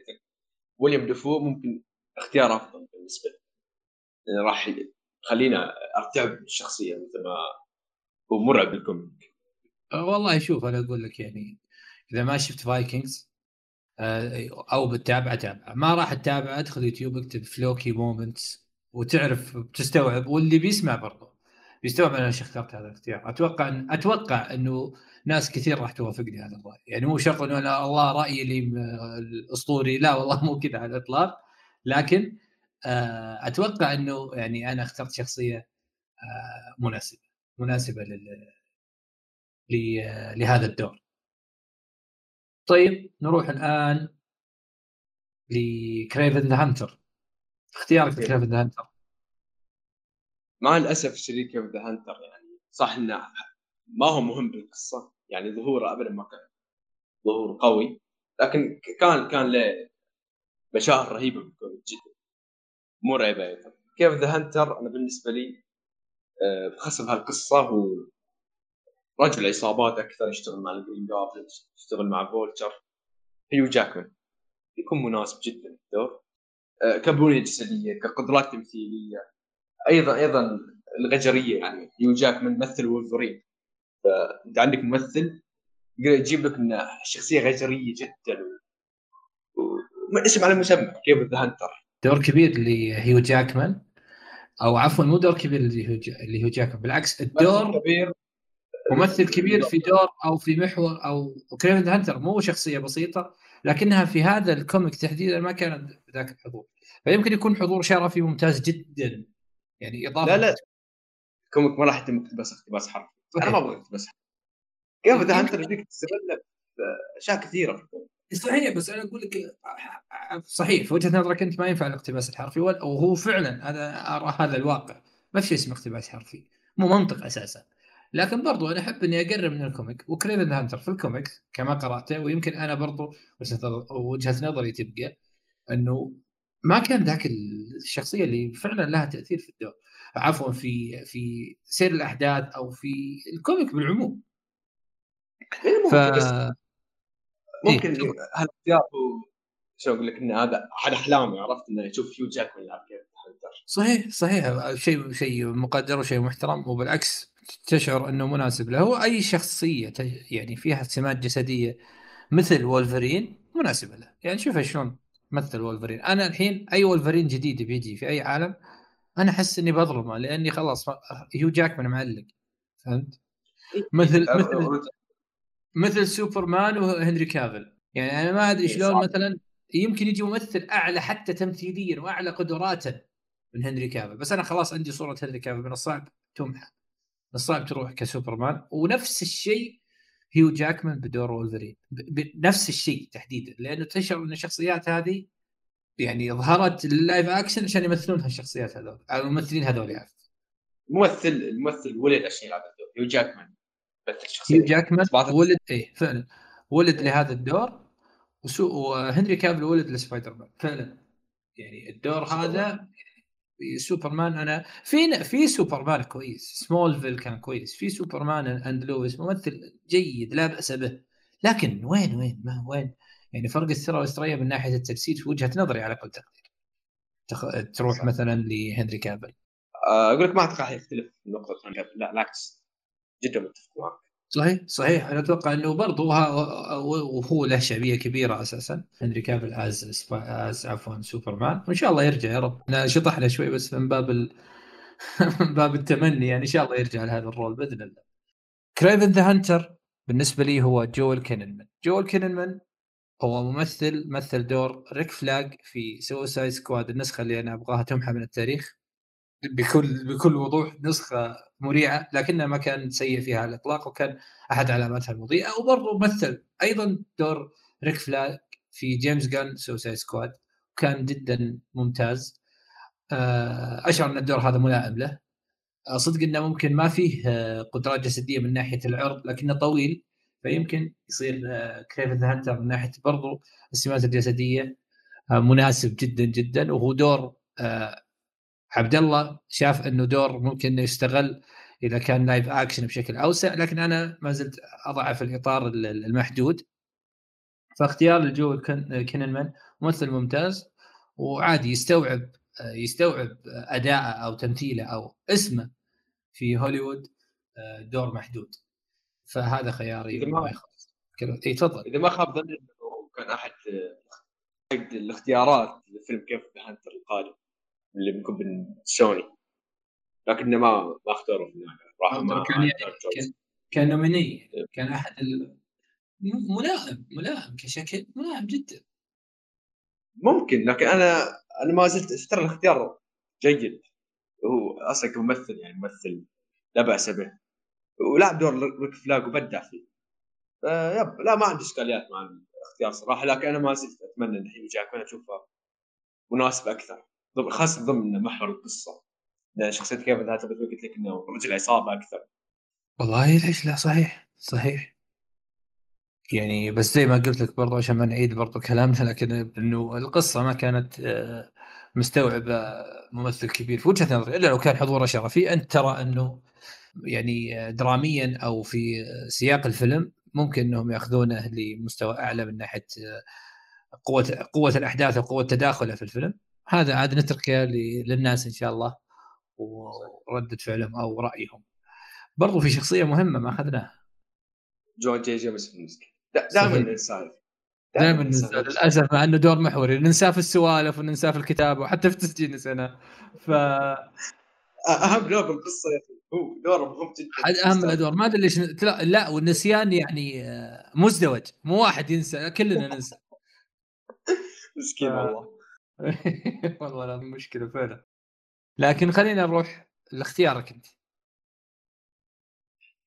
ويليام ديفو ممكن اختيار أفضل بالنسبة لي. راح يخلينا أرتعب بالشخصيه مثل ما هو مرعب بالكوميك. أه، والله شوف أنا أقول لك يعني إذا ما شفت Vikings أه، أو بتتابع تابع ما راح تتابع أدخل يوتيوب أكتب Floki moments وتعرف بتستوعب. واللي بيسمع برضه بيستوعب أنا إيش اخترت هذا الاختيار. أتوقع أن أتوقع إنه ناس كثير راح توافقني هذا الرأي. يعني مو شرط إنه أنا الله رأيي الأسطوري لا والله مو كذا على الإطلاق. لكن أتوقع إنه يعني أنا اخترت شخصية آه، مناسبة مناسبة لل لهذا الدور. طيب نروح الآن ل Kraven the Hunter اختيارك لكريفن ذا هانتر مع الأسف الشديد Kraven the Hunter يعني صح إنه ما هو مهم بالقصة يعني ظهوره ابدا ما كان ظهور قوي لكن كان كان له مشاهد رهيبة جدا. مرعبة. أيضا Kraven the Hunter؟ أنا بالنسبة لي آه، بخصم هالقصة هو رجل عصابات أكثر يشتغل مع ال Green Goblin يشتغل مع Vulture هيو جاكمان. يكون مناسب جدا الدور. آه، كبنية جسدية كقدرات تمثيلية. أيضا أيضا الغجرية يعني. هيو جاكمان مثل وولفرين. فانت عندك ممثل يجيب لك شخصية غجرية جدا. اسم على مسمى Kraven the Hunter؟ دور كبير لهيو جاكمان أو عفوا مو دور كبير لهيو لهيو جاكمان بالعكس الدور كبير. ممثل كبير في دور أو في محور أو Kraven Hunter مو شخصية بسيطة لكنها في هذا الكوميك تحديدا ما كانت ذاك الحضور. فيمكن يكون حضور شرفي ممتاز جدا يعني إضافة لا لا. الكوميك ما راح يتم اقتباس اقتباس حرف. أنا ما أبغى اقتباس Kraven the Hunter يديك تستغل أشياء كثيرة في الكوميك. صحيح بس أنا أقول لك صحيح في وجهة نظرك أنت ما ينفع الاقتباس الحرفي وهو فعلا هذا أرى هذا الواقع. ما في شيء اسمه اقتباس حرفي مو منطق أساسا. لكن برضو أنا أحب إني أقرب من الكوميك و Kraven Hunter في الكوميك كما قرأته ويمكن أنا برضو وجهة نظري تبقى إنه ما كان ذاك الشخصية اللي فعلا لها تأثير في الدور. عفوا في في سير الأحداث أو في الكوميك بالعموم. إيه، ف... ممكن إيه؟ هالاختيار هو شو أقول لك إن هذا احد أحلامي عرفت؟ إنه يشوف هيو جاكمان يلعب كيف صحيح صحيح. شيء شيء مقدر وشيء محترم وبالعكس تشعر إنه مناسب له. أي شخصية يعني فيها سمات جسدية مثل وولفرين مناسبة له. يعني شوف شلون مثل وولفرين أنا الحين أي وولفرين جديد بيجي في أي عالم أنا أحس إني بظلمه لأني خلاص هيو جاكمان معلق. فهمت؟ إيه. مثل مثل مثل سوبرمان وهنري كافل. يعني أنا ما أدري إيه، شلون مثلا يمكن يجي ممثل أعلى حتى تمثيليا وأعلى قدراتا من هنري كافل. بس أنا خلاص عندي صورة هنري كافل من الصعب تمحى من الصعب تروح كسوبرمان. ونفس الشيء هيو جاكمان بدور وولفرين. نفس الشيء تحديدا لأنه تشعر إن الشخصيات هذه يعني ظهرت ال live action عشان يمثلون هالشخصيات هذول الممثلين هذول يعني. ممثل الممثل ولد عشان يلعب هيو جاكمان. هيو جاكمان ولد إيه فعلا. ولد لهذا الدور وهنري كافل ولد لسبايدر مان فعلا. يعني الدور هذا سوبرمان أنا في في سوبرمان كويس. Smallville كان كويس. في Superman and Lois ممثل جيد لا بأس به. لكن وين وين؟ ما وين؟ يعني فرق الثرى والثريا من ناحية التجسيد في وجهة نظري على كل تقدير. تخ... تروح مثلا لهنري كافل آه، أقول لك ما أتوقع يختلف نقطه لا بالعكس جدا متفق معك. صحيح صحيح. أنا أتوقع إنه برضه وهو له شعبيه كبيرة أساسا. هنري كافل as as عفوا سوبرمان. وإن شاء الله يرجع يا رب. أنا شطحنا شوي بس من باب باب التمني. يعني إن شاء الله يرجع لهذا ال role بإذن الله. Kraven the Hunter بالنسبة لي هو Joel Kinnaman Joel Kinnaman هو ممثل مثل دور Rick Flag في Suicide Squad النسخة اللي أنا أبغاها تمحى من التاريخ. بكل بكل وضوح نسخة مريعة لكنها ما كان سيء فيها على الإطلاق وكان أحد علاماتها المضيئة وبرضه مثل أيضا دور Rick Flag في James Gunn Suicide Squad كان جدا ممتاز. آه، أشعر أن الدور هذا ملائم له. آه، صدق إنه ممكن ما فيه آه، قدرات جسدية من ناحية العرض لكنه طويل فيمكن يصير Kraven the Hunter من ناحية برضو السمات الجسدية مناسب جدا جدا وهو دور عبد الله شاف إنه دور ممكن إنه يستغل إذا كان live action بشكل أوسع لكن أنا ما زلت اضعه في الاطار المحدود. فاختيار ل Joel Kinnaman ممثل ممتاز وعادي يستوعب يستوعب أداءه أو تمثيله أو اسمه في هوليوود دور محدود. فهذا خياري إذا ما إي تفضل. إذا ما خاب ظني كان أحد الاختيارات لفيلم Kraven Hunter القادم. اللي بيكون من سوني. لكنه ما ما اختاروا في النهاية. كان يعني كان نوميني كان أحد ال... ملائم ملائم كشكل ملائم جدا. ممكن لكن أنا أنا ما زلت ترى الاختيار جيد. هو أصلا كممثل يعني ممثل لا بأس به. ولعب دور ريك فلاج وبدع فيه. يب لا ما عندي إشكاليات مع الاختيار صراحة لكن أنا ما زلت أتمنى إن الحين جاكمان أشوفه مناسب أكثر. خاصه ضمن محور القصة. شخصيه كيف ذات قلت لك إنه رجل عصابة أكثر. والله ليش لا؟ صحيح صحيح. يعني بس زي ما قلت لك برضو عشان ما نعيد برضو كلامنا لكن إنه القصة ما كانت آه، مستوعبة ممثل كبير. في وجهة نظري إلا لو كان حضوره شرفي أنت ترى إنه يعني دراميا أو في سياق الفيلم ممكن إنهم يأخذونه لمستوى أعلى من ناحية آه، قوة قوة الأحداث وقوة تداخله في الفيلم؟ هذا عاد نتركه للناس إن شاء الله ورده فعلهم أو رأيهم. برضو في شخصية مهمة ما أخذناها. جون جي جيمسون المسكين دائما ننساه. دائما ننسى للأسف مع إنه دور محوري. ننساه في السوالف وننساه في الكتابة وحتى في التسجيل نسيناه ف أهم دور بالقصة يا أخي هو دور مهم جدا. أهم الادوار ما أدري ليش لا والنسيان يعني آه، مزدوج. مو واحد ينسى كلنا ننسى. مسكين والله. والله هذه مشكلة فعلا. لكن خلينا نروح لاختيارك أنت.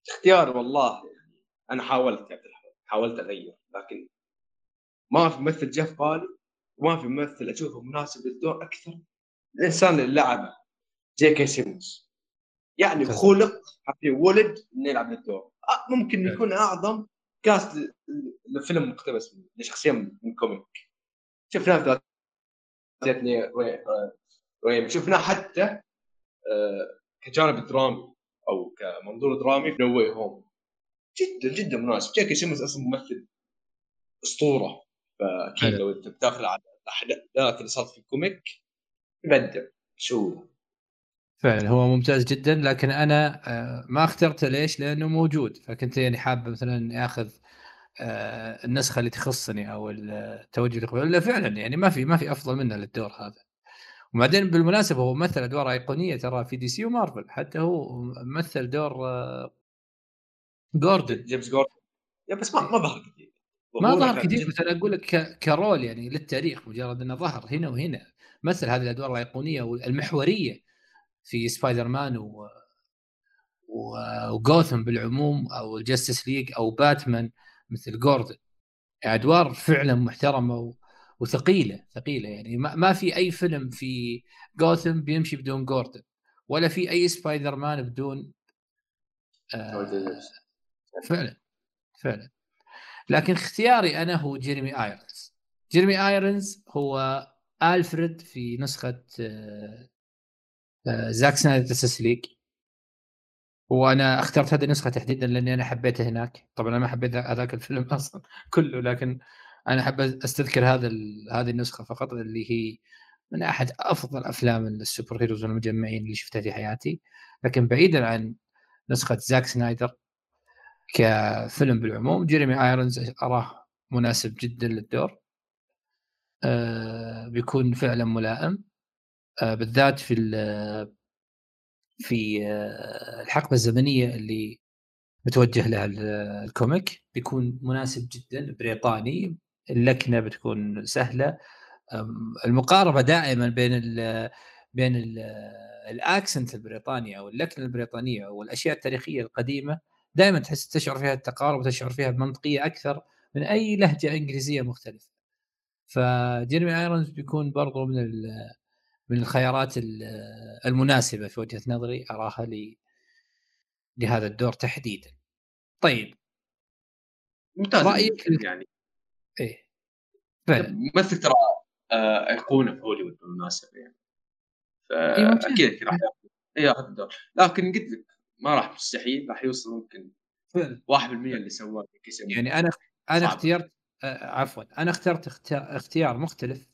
اختيار والله أنا حاولت يا عبد حاولت أغير لكن ما في ممثل جاء في بالي وما في ممثل أشوفه مناسب للدور أكثر الإنسان اللي لعبه جي كي سيمونز يعني خلق ولد إنه يلعب للدور. ممكن يكون أعظم cast لفيلم مقتبس لشخصية من comic شفناه في جتني وين شفناه حتى آه، كجانب درامي أو كمنظور درامي في نو هوم جدا جدا مناسب. جي كي سيمونز أصلا ممثل أسطورة. فأكيد لو أنت بتاخذ على الأحداث اللي صارت في ال comic يبدع شو؟ فعلا هو ممتاز جدا لكن أنا آه، ما اخترته ليش؟ لأنه موجود. فكنت يعني حاب مثلا آخذ النسخة اللي تخصني أو التوجه اللي لا فعلا يعني ما في ما في أفضل منه للدور هذا. وبعدين بالمناسبة هو مثل أدوار أيقونية ترى في دي سي ومارفل. حتى هو مثل دور جوردن. جيمس جوردن. يا بس ما ما ظهر كثير. ما ظهر كثير بس أنا أقول لك ك role يعني للتاريخ مجرد إنه ظهر هنا وهنا. مثل هذه الأدوار الأيقونية والمحورية في سبايدر مان و وجوثم بالعموم أو الجستس ليج أو باتمان مثل جوردن. أدوار فعلا محترمة و... وثقيلة ثقيلة يعني. ما, ما في أي فيلم في جوثم بيمشي بدون جوردن ولا في أي سبايدر مان بدون آه فعلا فعلا. لكن اختياري أنا هو جيرمي ايرونز جيرمي ايرونز هو ألفريد في نسخة آه آه زاك سنايدر ليج وأنا اخترت هذه النسخة تحديدا لأني أنا حبيته هناك. طبعا أنا ما حبيت هذاك الفيلم أصلا كله لكن أنا أحب أستذكر هذا هذه النسخة فقط اللي هي من أحد أفضل أفلام ال superheroes والمجمعين اللي شفتها في حياتي. لكن بعيدا عن نسخة زاك سنايدر كفيلم بالعموم جيريمي ايرونز أراه مناسب جدا للدور. آه بيكون فعلا ملائم. آه بالذات في في الحقبة الزمنية اللي متوجه لها الكوميك بيكون مناسب جدا بريطاني اللكنة بتكون سهلة المقاربة دائما بين ال بين الأكسنت البريطاني أو اللكنة البريطانية أو الأشياء التاريخية القديمة دائما تحس تشعر فيها التقارب وتشعر فيها بمنطقية أكثر من أي لهجة إنجليزية مختلفة. فجيرمي آيرونز بيكون برضو من من الخيارات المناسبة في وجهة نظري أراها لي لهذا الدور تحديدا. طيب. ممتاز. رأيك يعني. إيه. فعلا. ممثل ترى آه، ايقونه في هوليوود بالمناسبة يعني. فاكيد راح ياخذ الدور. لكن قلت لك ما راح مستحيل راح يوصل ممكن 1% اللي سواه يعني أنا أنا اختيرت آه، عفوا. أنا اخترت اختيار مختلف.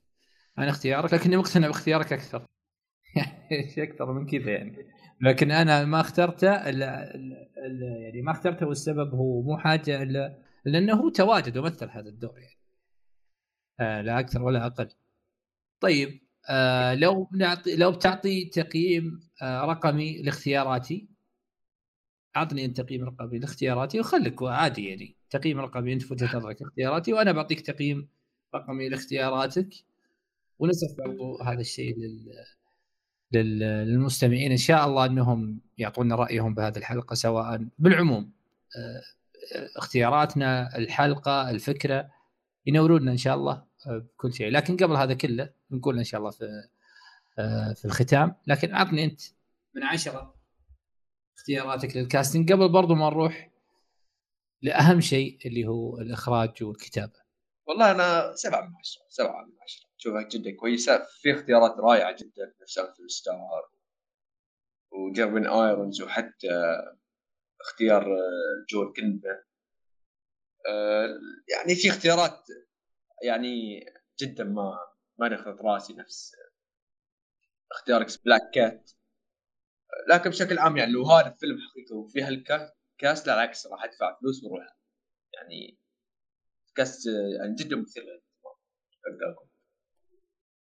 عن اختيارك؟ لكني مقتنع باختيارك أكثر. يعني أكثر من كذا يعني. لكن أنا ما اخترته الا يعني ما اخترته والسبب هو مو حاجة الا لأنه هو تواجد ومثل هذا الدور يعني. آه لا أكثر ولا أقل. طيب آه لو نعطي لو بتعطي تقييم آه رقمي لاختياراتي أعطني أنت تقييم رقمي لاختياراتي وخليك عادي يعني. تقييم رقمي أنت في وجهة نظرك اختياراتي وأنا بعطيك تقييم رقمي لاختياراتك. ونصف برضو هذا الشيء لل... للمستمعين. إن شاء الله إنهم يعطونا رأيهم بهذه الحلقة سواء بالعموم آه، اختياراتنا الحلقة الفكرة ينورونا إن شاء الله آه، بكل شيء. لكن قبل هذا كله بنقول إن شاء الله في آه، في الختام. لكن اعطني أنت من عشرة اختياراتك لل casting. قبل برضو ما نروح لأهم شيء اللي هو الإخراج والكتابة. والله أنا سبعة من عشرة سبعة من عشرة. اشوفها جدا كويسة في اختيارات رائعة جدا نفس في ستار وجيرمي ايرونز وحتى اختيار جول كلمة يعني في اختيارات يعني جدا ما ما دخلت راسي نفس اختيارك بلاك كات لكن بشكل عام يعني لو هذا الفيلم حقيقي وفي هالكاس لا العكس راح أدفع فلوس وأروح. يعني كاس يعني جدا مثير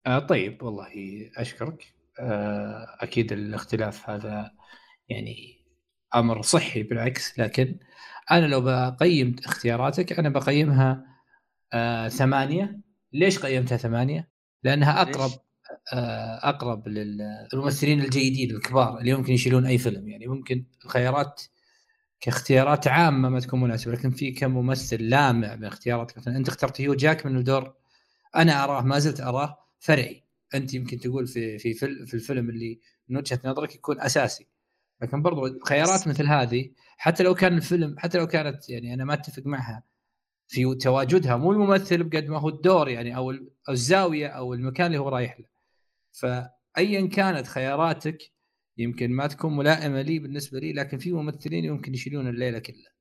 آه طيب والله أشكرك. آه أكيد الاختلاف هذا يعني أمر صحي بالعكس لكن أنا لو بقيم اختياراتك أنا بقيمها آه ثمانية. ليش قيمتها ثمانية؟ لأنها أقرب آه أقرب للممثلين الجيدين الكبار اللي ممكن يشيلون أي فيلم. يعني ممكن الخيارات كاختيارات عامة ما تكون مناسبة لكن في كم ممثل لامع من اختيارات مثلا أنت اخترت هيو جاك من دور أنا أراه ما زلت أراه فرعي. أنت يمكن تقول في في في الفيلم اللي من وجهة نظرك يكون أساسي. لكن برضو خيارات مثل هذه حتى لو كان الفيلم حتى لو كانت يعني أنا ما أتفق معها في تواجدها مو الممثل بقد ما هو الدور يعني أو الزاوية أو المكان اللي هو رايح له. فايا كانت خياراتك يمكن ما تكون ملائمة لي بالنسبة لي لكن في ممثلين يمكن يشيلون الليلة كلها.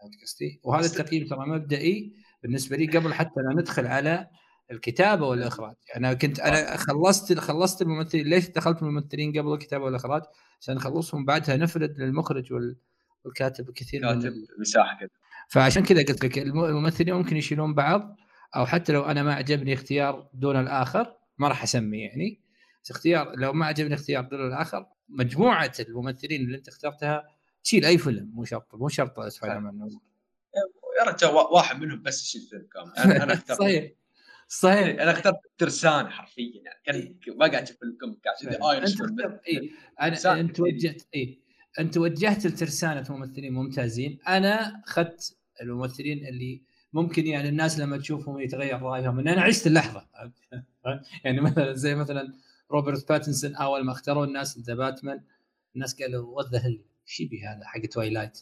فهمت قصدي؟ وهذا التقييم ترى مبدئي بالنسبة لي قبل حتى لا ندخل على الكتابة والإخراج. أنا كنت أنا خلصت خلصت الممثلين ليش دخلت الممثلين قبل الكتابة والإخراج؟ عشان نخلصهم بعدها نفرد للمخرج والكاتب كثير كاتب من مساحة كذا فعشان كذا قلت لك الممثلين ممكن يشيلون بعض أو حتى لو أنا ما عجبني اختيار دون الآخر ما راح أسمي يعني. اختيار لو ما عجبني اختيار دون الآخر مجموعة الممثلين اللي انت اخترتها تشيل أي فيلم مو شرط مو شرط سبايدر مان يا رجال واحد منهم بس يشيل فيلم كامل. أنا اخترت صحيح. صحيح. أنا اخترت ترسانة حرفيا. يعني كان إيه. ما قاعد أشوف ال comic قاعد أشوف اي أنا أنت وجهت اي أنت وجهت لترسانة ممثلين ممتازين. أنا أخذت الممثلين اللي ممكن يعني الناس لما تشوفهم يتغير رأيهم ان أنا عشت اللحظة. يعني مثلا زي مثلا روبرت باتنسون أول ما اختاروا الناس The Batman الناس قالوا what the hell إيش يبي هذا حق تويلايت.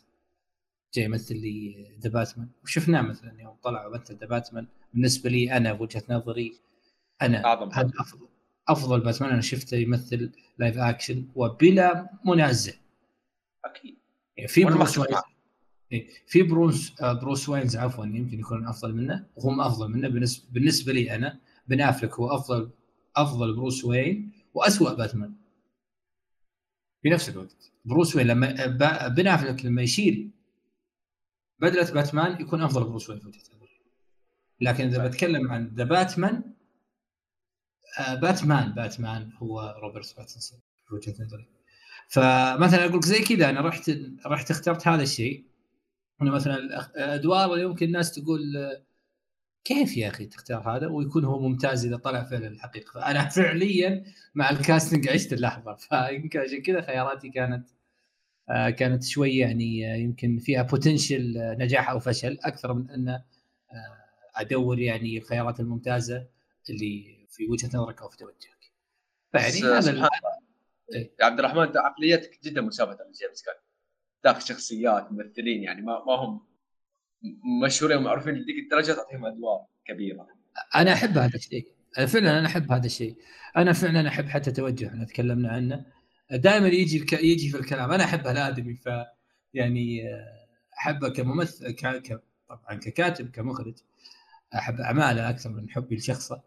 جاي يمثل لي The Batman. وشفناه مثلا يوم طلع ومثل The Batman. بالنسبة لي أنا بوجهة نظري أنا أعظم هذا أفضل أفضل باتمان. أنا شفته يمثل live action وبلا منازع. أكيد. يعني في بروس وينز إيه، في بروس بروس وينز عفوا يمكن يكون أفضل منه. وهم أفضل منه. بالنسبة بالنسبة لي أنا بن أفلك هو أفضل أفضل بروس وين واسوء باتمان. في نفس الوقت بروس وين لما بن أفلك لما يشيل بدلة باتمان يكون أفضل بروس وين في وجهه نظري لكن إذا بتكلم عن The Batman آه باتمان باتمان هو روبرت باتنسون في وجهة نظري. فمثلا أقول لك زي كذا أنا رحت رحت اخترت هذا الشيء. أنا مثلا الادوار اللي يمكن الناس تقول كيف يا أخي تختار هذا ويكون هو ممتاز إذا طلع فعلا الحقيقة فأنا فعليا مع ال casting عشت اللحظة فيمكن عشان كذا خياراتي كانت آه، كانت شوي يعني آه، يمكن فيها potential آه، نجاح أو فشل أكثر من أن أدور يعني الخيارات الممتازة اللي في وجهة نظرك أو في توجهك. فيعني هذا إيه؟ يا عبد الرحمن انت عقليتك جدا مشابهه لجيمس كان داخل شخصيات ممثلين يعني ما, ما هم مشهورين ومعروفين لذيك الدرجة تعطيهم أدوار كبيرة. أنا أحب هذا الشيء. فعلا أنا أحب هذا الشيء. أنا فعلا أحب حتى توجه إحنا تكلمنا عنه. دائما يجي الك... يجي في الكلام. أنا أحب الآدمي ف يعني أحبه كممثل ك... ك... طبعا ككاتب كمخرج. أحب أعماله أكثر من حبي لشخصه.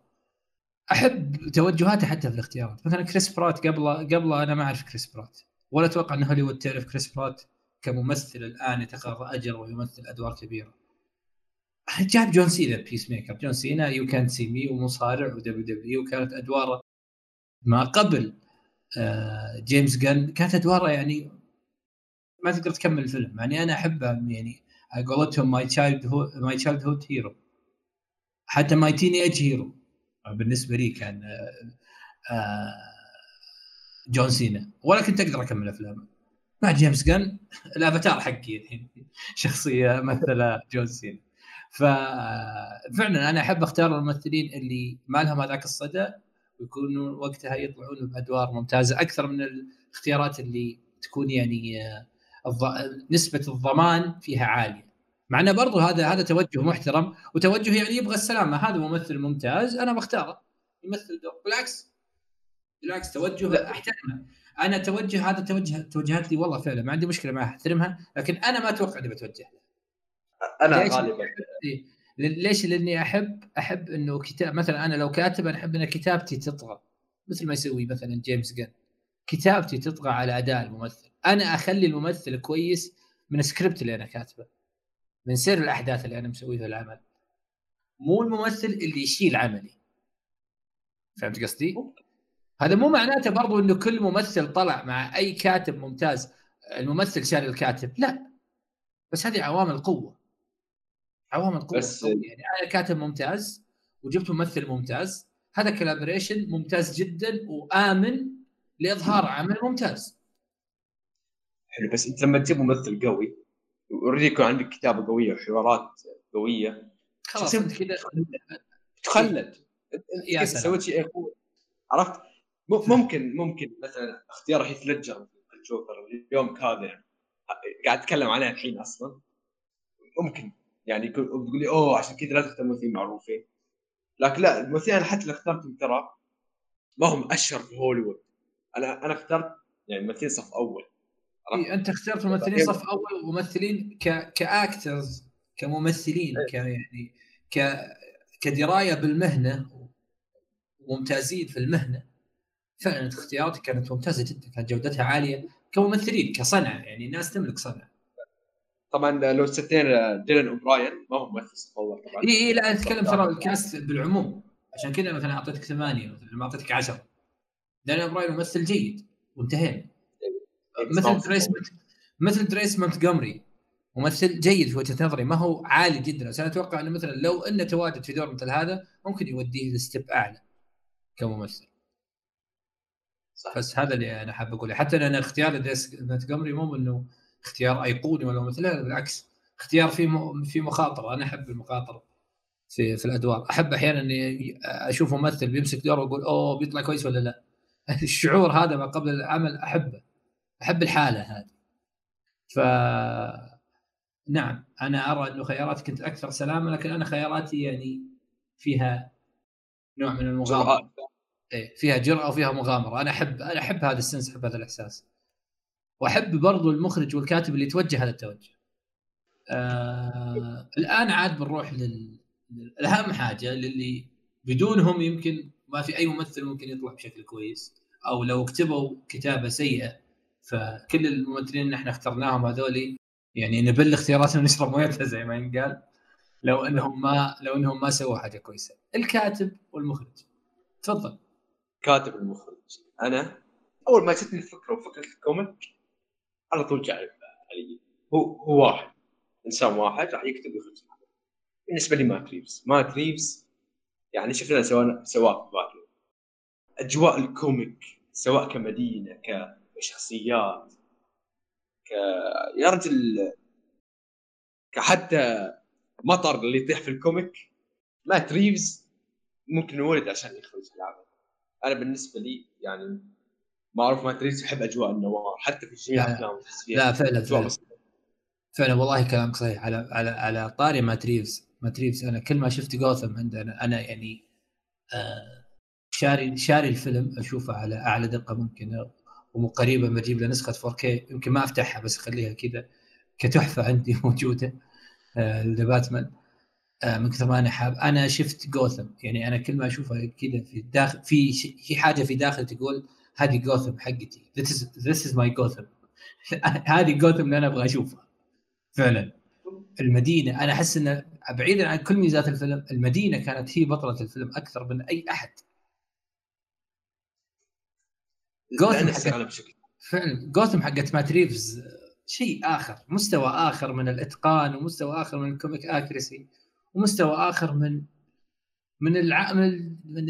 أحب توجهاته حتى في الاختيارات. مثلا كريس برات قبل قبل أنا ما أعرف كريس برات. ولا أتوقع إن هوليوود تعرف كريس برات. كممثل الآن يتقاضى أجر ويمثل أدوار كبيرة. جاب جون سينا Peacemaker جون سينا يو كان سي مي ومصارع و WWE وكانت أدواره ما قبل آه، جيمس جن كانت أدواره يعني ما تقدر تكمل الفيلم. يعني أنا احبها يعني قولتهم my child my childhood hero حتى my teenage hero بالنسبة لي كان آه، آه، جون سينا. ولا كنت أقدر أكمل أفلامه. مع جيمس جن الأفاتار حقي الحين شخصية مثل جون سينا. ففعلا أنا أحب أختار الممثلين اللي ما لهم هذاك الصدى ويكونوا وقتها يطلعون بأدوار ممتازة أكثر من الاختيارات اللي تكون يعني آه، نسبة الضمان فيها عالية. مع إنه برضو هذا هذا توجه محترم وتوجه يعني يبغى السلامة. هذا ممثل ممتاز أنا بختاره يمثل دور. بالعكس بالعكس توجه أحترمه. أنا توجه هذا توجه توجهات لي والله فعلا ما عندي مشكلة معها أحترمها لكن أنا ما أتوقع إني بتوجه له أنا غالبا. ليش؟ لأني أحب أحب إنه كتاب مثلا أنا لو كاتب أنا أحب إن كتابتي تطغى مثل ما يسوي مثلا جيمس جن. كتابتي تطغى على اداء الممثل. أنا أخلي الممثل كويس من السكريبت اللي أنا كاتبه من سير الأحداث اللي أنا مسويه في العمل. مو الممثل اللي يشيل عملي. فهمت قصدي؟ هذا مو معناته برضو إنه كل ممثل طلع مع أي كاتب ممتاز. الممثل شال الكاتب. لا. بس هذه عوامل قوة. عوامل قوة بس يعني أنا كاتب ممتاز وجبت ممثل ممتاز. هذا collaboration ممتاز جدا وآمن لإظهار عمل ممتاز. حلو. بس أنت لما تجيب ممثل قوي already يكون عندك كتابة قوية وحوارات قوية. خلاص. أنت كذا تخلد. يا سويت شيء عرفت؟ ممكن ممكن مثلا اختيار هيث ليدجر الجوكر اليوم كذا يعني. قاعد أتكلم عليه الحين أصلا. ممكن. يعني تقول لي أوه عشان كذا لا تختار ممثلين معروفين. لكن لا الممثلين حتى اللي اخترتهم ترى ما هم أشهر في هوليوود. أنا أنا اخترت يعني ممثلين صف أول. إيه أنت اخترت ممثلين صف أول وممثلين ك كاكترز كممثلين إيه. ك يعني ك كدراية بالمهنة وممتازين في المهنة. فعلا اختياراتك كانت ممتازة جدا كانت جودتها عالية كممثلين كصنعه يعني الناس تملك صنعه طبعا لو ستين ديلان اوبراين ما هو ممثل اول طبعا. إي إي لا أتكلم ترى ال cast بالعموم. عشان كذا مثلا أعطيتك ثمانية مثلا ما أعطيتك 10 ديلان اوبراين ممثل جيد وانتهينا. مثل دريس مثل دريس مونتجومري ممثل جيد في وجهة نظري ما هو عالي جدا. بس أنا أتوقع إنه مثلا لو إنه تواجد في دور مثل هذا ممكن يوديه ل step أعلى كممثل. صح. بس هذا اللي أنا حاب أقوله. حتى أنا اختيار دريس مونتجومري مو إنه اختيار أيقوني ولا مثل لا بالعكس. اختيار في في مخاطرة. أنا أحب المخاطرة في في الأدوار. أحب أحيانا إني أشوف ممثل بيمسك دور واقول أوه بيطلع كويس ولا لا. الشعور هذا ما قبل العمل أحبه. أحب الحالة هذه. ف نعم أنا أرى إنه خياراتي كنت أكثر سلامة لكن أنا خياراتي يعني فيها نوع من المغامره إيه فيها جرأة وفيها مغامرة. أنا أحب أنا أحب هذا السنس أحب هذا الإحساس. وأحب برضو المخرج والكاتب اللي يتوجه هذا التوجه. آه الآن عاد بنروح لل... الأهم حاجة للي بدونهم يمكن ما في أي ممثل ممكن يطلع بشكل كويس. أو لو كتبوا كتابة سيئة فكل الممثلين اللي إحنا اخترناهم هذول يعني نبل اختياراتنا ونشرب مويتها زي ما ينقال. لو إنهم ما لو إنهم ما سووا حاجة كويسة. الكاتب والمخرج. تفضل. كاتب المخرج. أنا أول ما جتني الفكرة وفكرة ال comic على طول جاء علي. هو هو واحد إنسان واحد راح يكتب ويخرج. بالنسبة لي مات ريفز. مات ريفز يعني شفنا سواء سواء في باتمان أجواء ال comic سواء كمدينة كشخصيات ك يا رجل كحتى مطر اللي يطيح في ال comic. مات ريفز ممكن ولد عشان يخرج العمل أنا بالنسبة لي يعني معروف مات ريفز يحب أجواء ال noir حتى في جميع افلامه لا فعلا فعلا. فعلا والله كلامك صحيح. على على على طاري مات ريفز مات ريفز أنا كل ما شفت جوثم عندنا أنا يعني آه شاري شاري الفيلم أشوفه على أعلى دقة ممكنه وقريبا بجيب له نسخة 4K يمكن ما أفتحها بس أخليها كذا كتحفة عندي موجودة لباتمان آه من كثر ما أنا حاب. أنا شفت جوثم يعني أنا كل ما أشوفها كذا في داخل في في حاجة في داخل تقول هذه جوثم حقتي. This is my جوثم هذه جوثم اللي أنا أبغى أشوفها. فعلا. المدينة أنا أحس انه بعيدا عن كل ميزات الفيلم المدينة كانت هي بطلة الفيلم أكثر من أي أحد. جوثم فعلا. جوثم حقت مات ريفز شيء آخر مستوى آخر من الإتقان ومستوى آخر من ال comic accuracy ومستوى آخر من من الع... من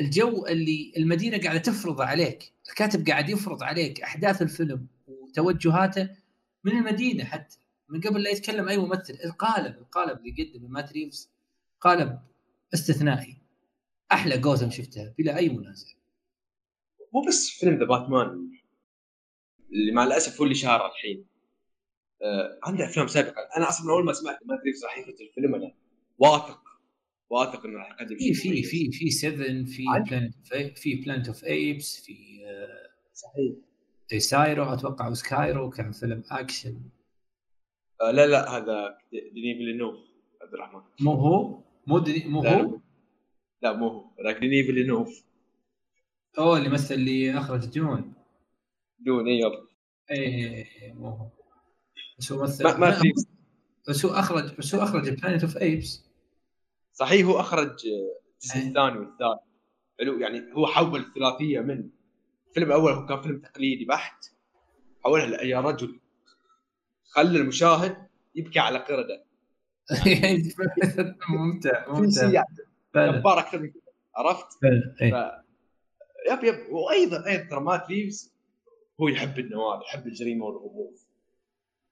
الجو اللي المدينة قاعدة تفرض عليك. الكاتب قاعد يفرض عليك أحداث الفيلم وتوجهاته من المدينة حتى. من قبل لا يتكلم أي ممثل. القالب القالب اللي يقدمه مات ريفز قالب استثنائي. أحلى جوثم شفتها بلا أي منازع. مو بس فيلم ذا باتمان اللي مع الأسف هو اللي شهر الحين. آه عنده أفلام سابقة. أنا أصلا أول ما سمعت مات ريفز راح يفوت الفيلم أنا واثق واثق إنه راح يقدم شيء في في في 7 في بلانت في بلانت اوف ايبس في آه صحيح. سايرو أتوقع وسكايرو كان فيلم اكشن آه لا لا هذا ديني فيلينوف عبد الرحمن. مو هو؟ مو دني مو لا هو؟ لا مو هو ذاك ديني فيلينوف أوه اللي مثل اللي أخرج دون دون اي يب اي مو هو. بس هو مثل ما, ما في. بس هو أخرج بس هو أخرج بلانيت اوف ايبس صحيح هو أخرج الجزء إيه. الثاني والثالث. حلو يعني هو حول الثلاثية من الفيلم الأول هو كان فيلم تقليدي بحت حولها يا رجل. خلى المشاهد يبكي على قردة. ممتع ممتع. فعلا. جبار أكثر من كذا عرفت؟ ف... إيه. يب يب. وأيضا أيضا ترى مات ريفز هو يحب النوار يحب الجريمة والغموض.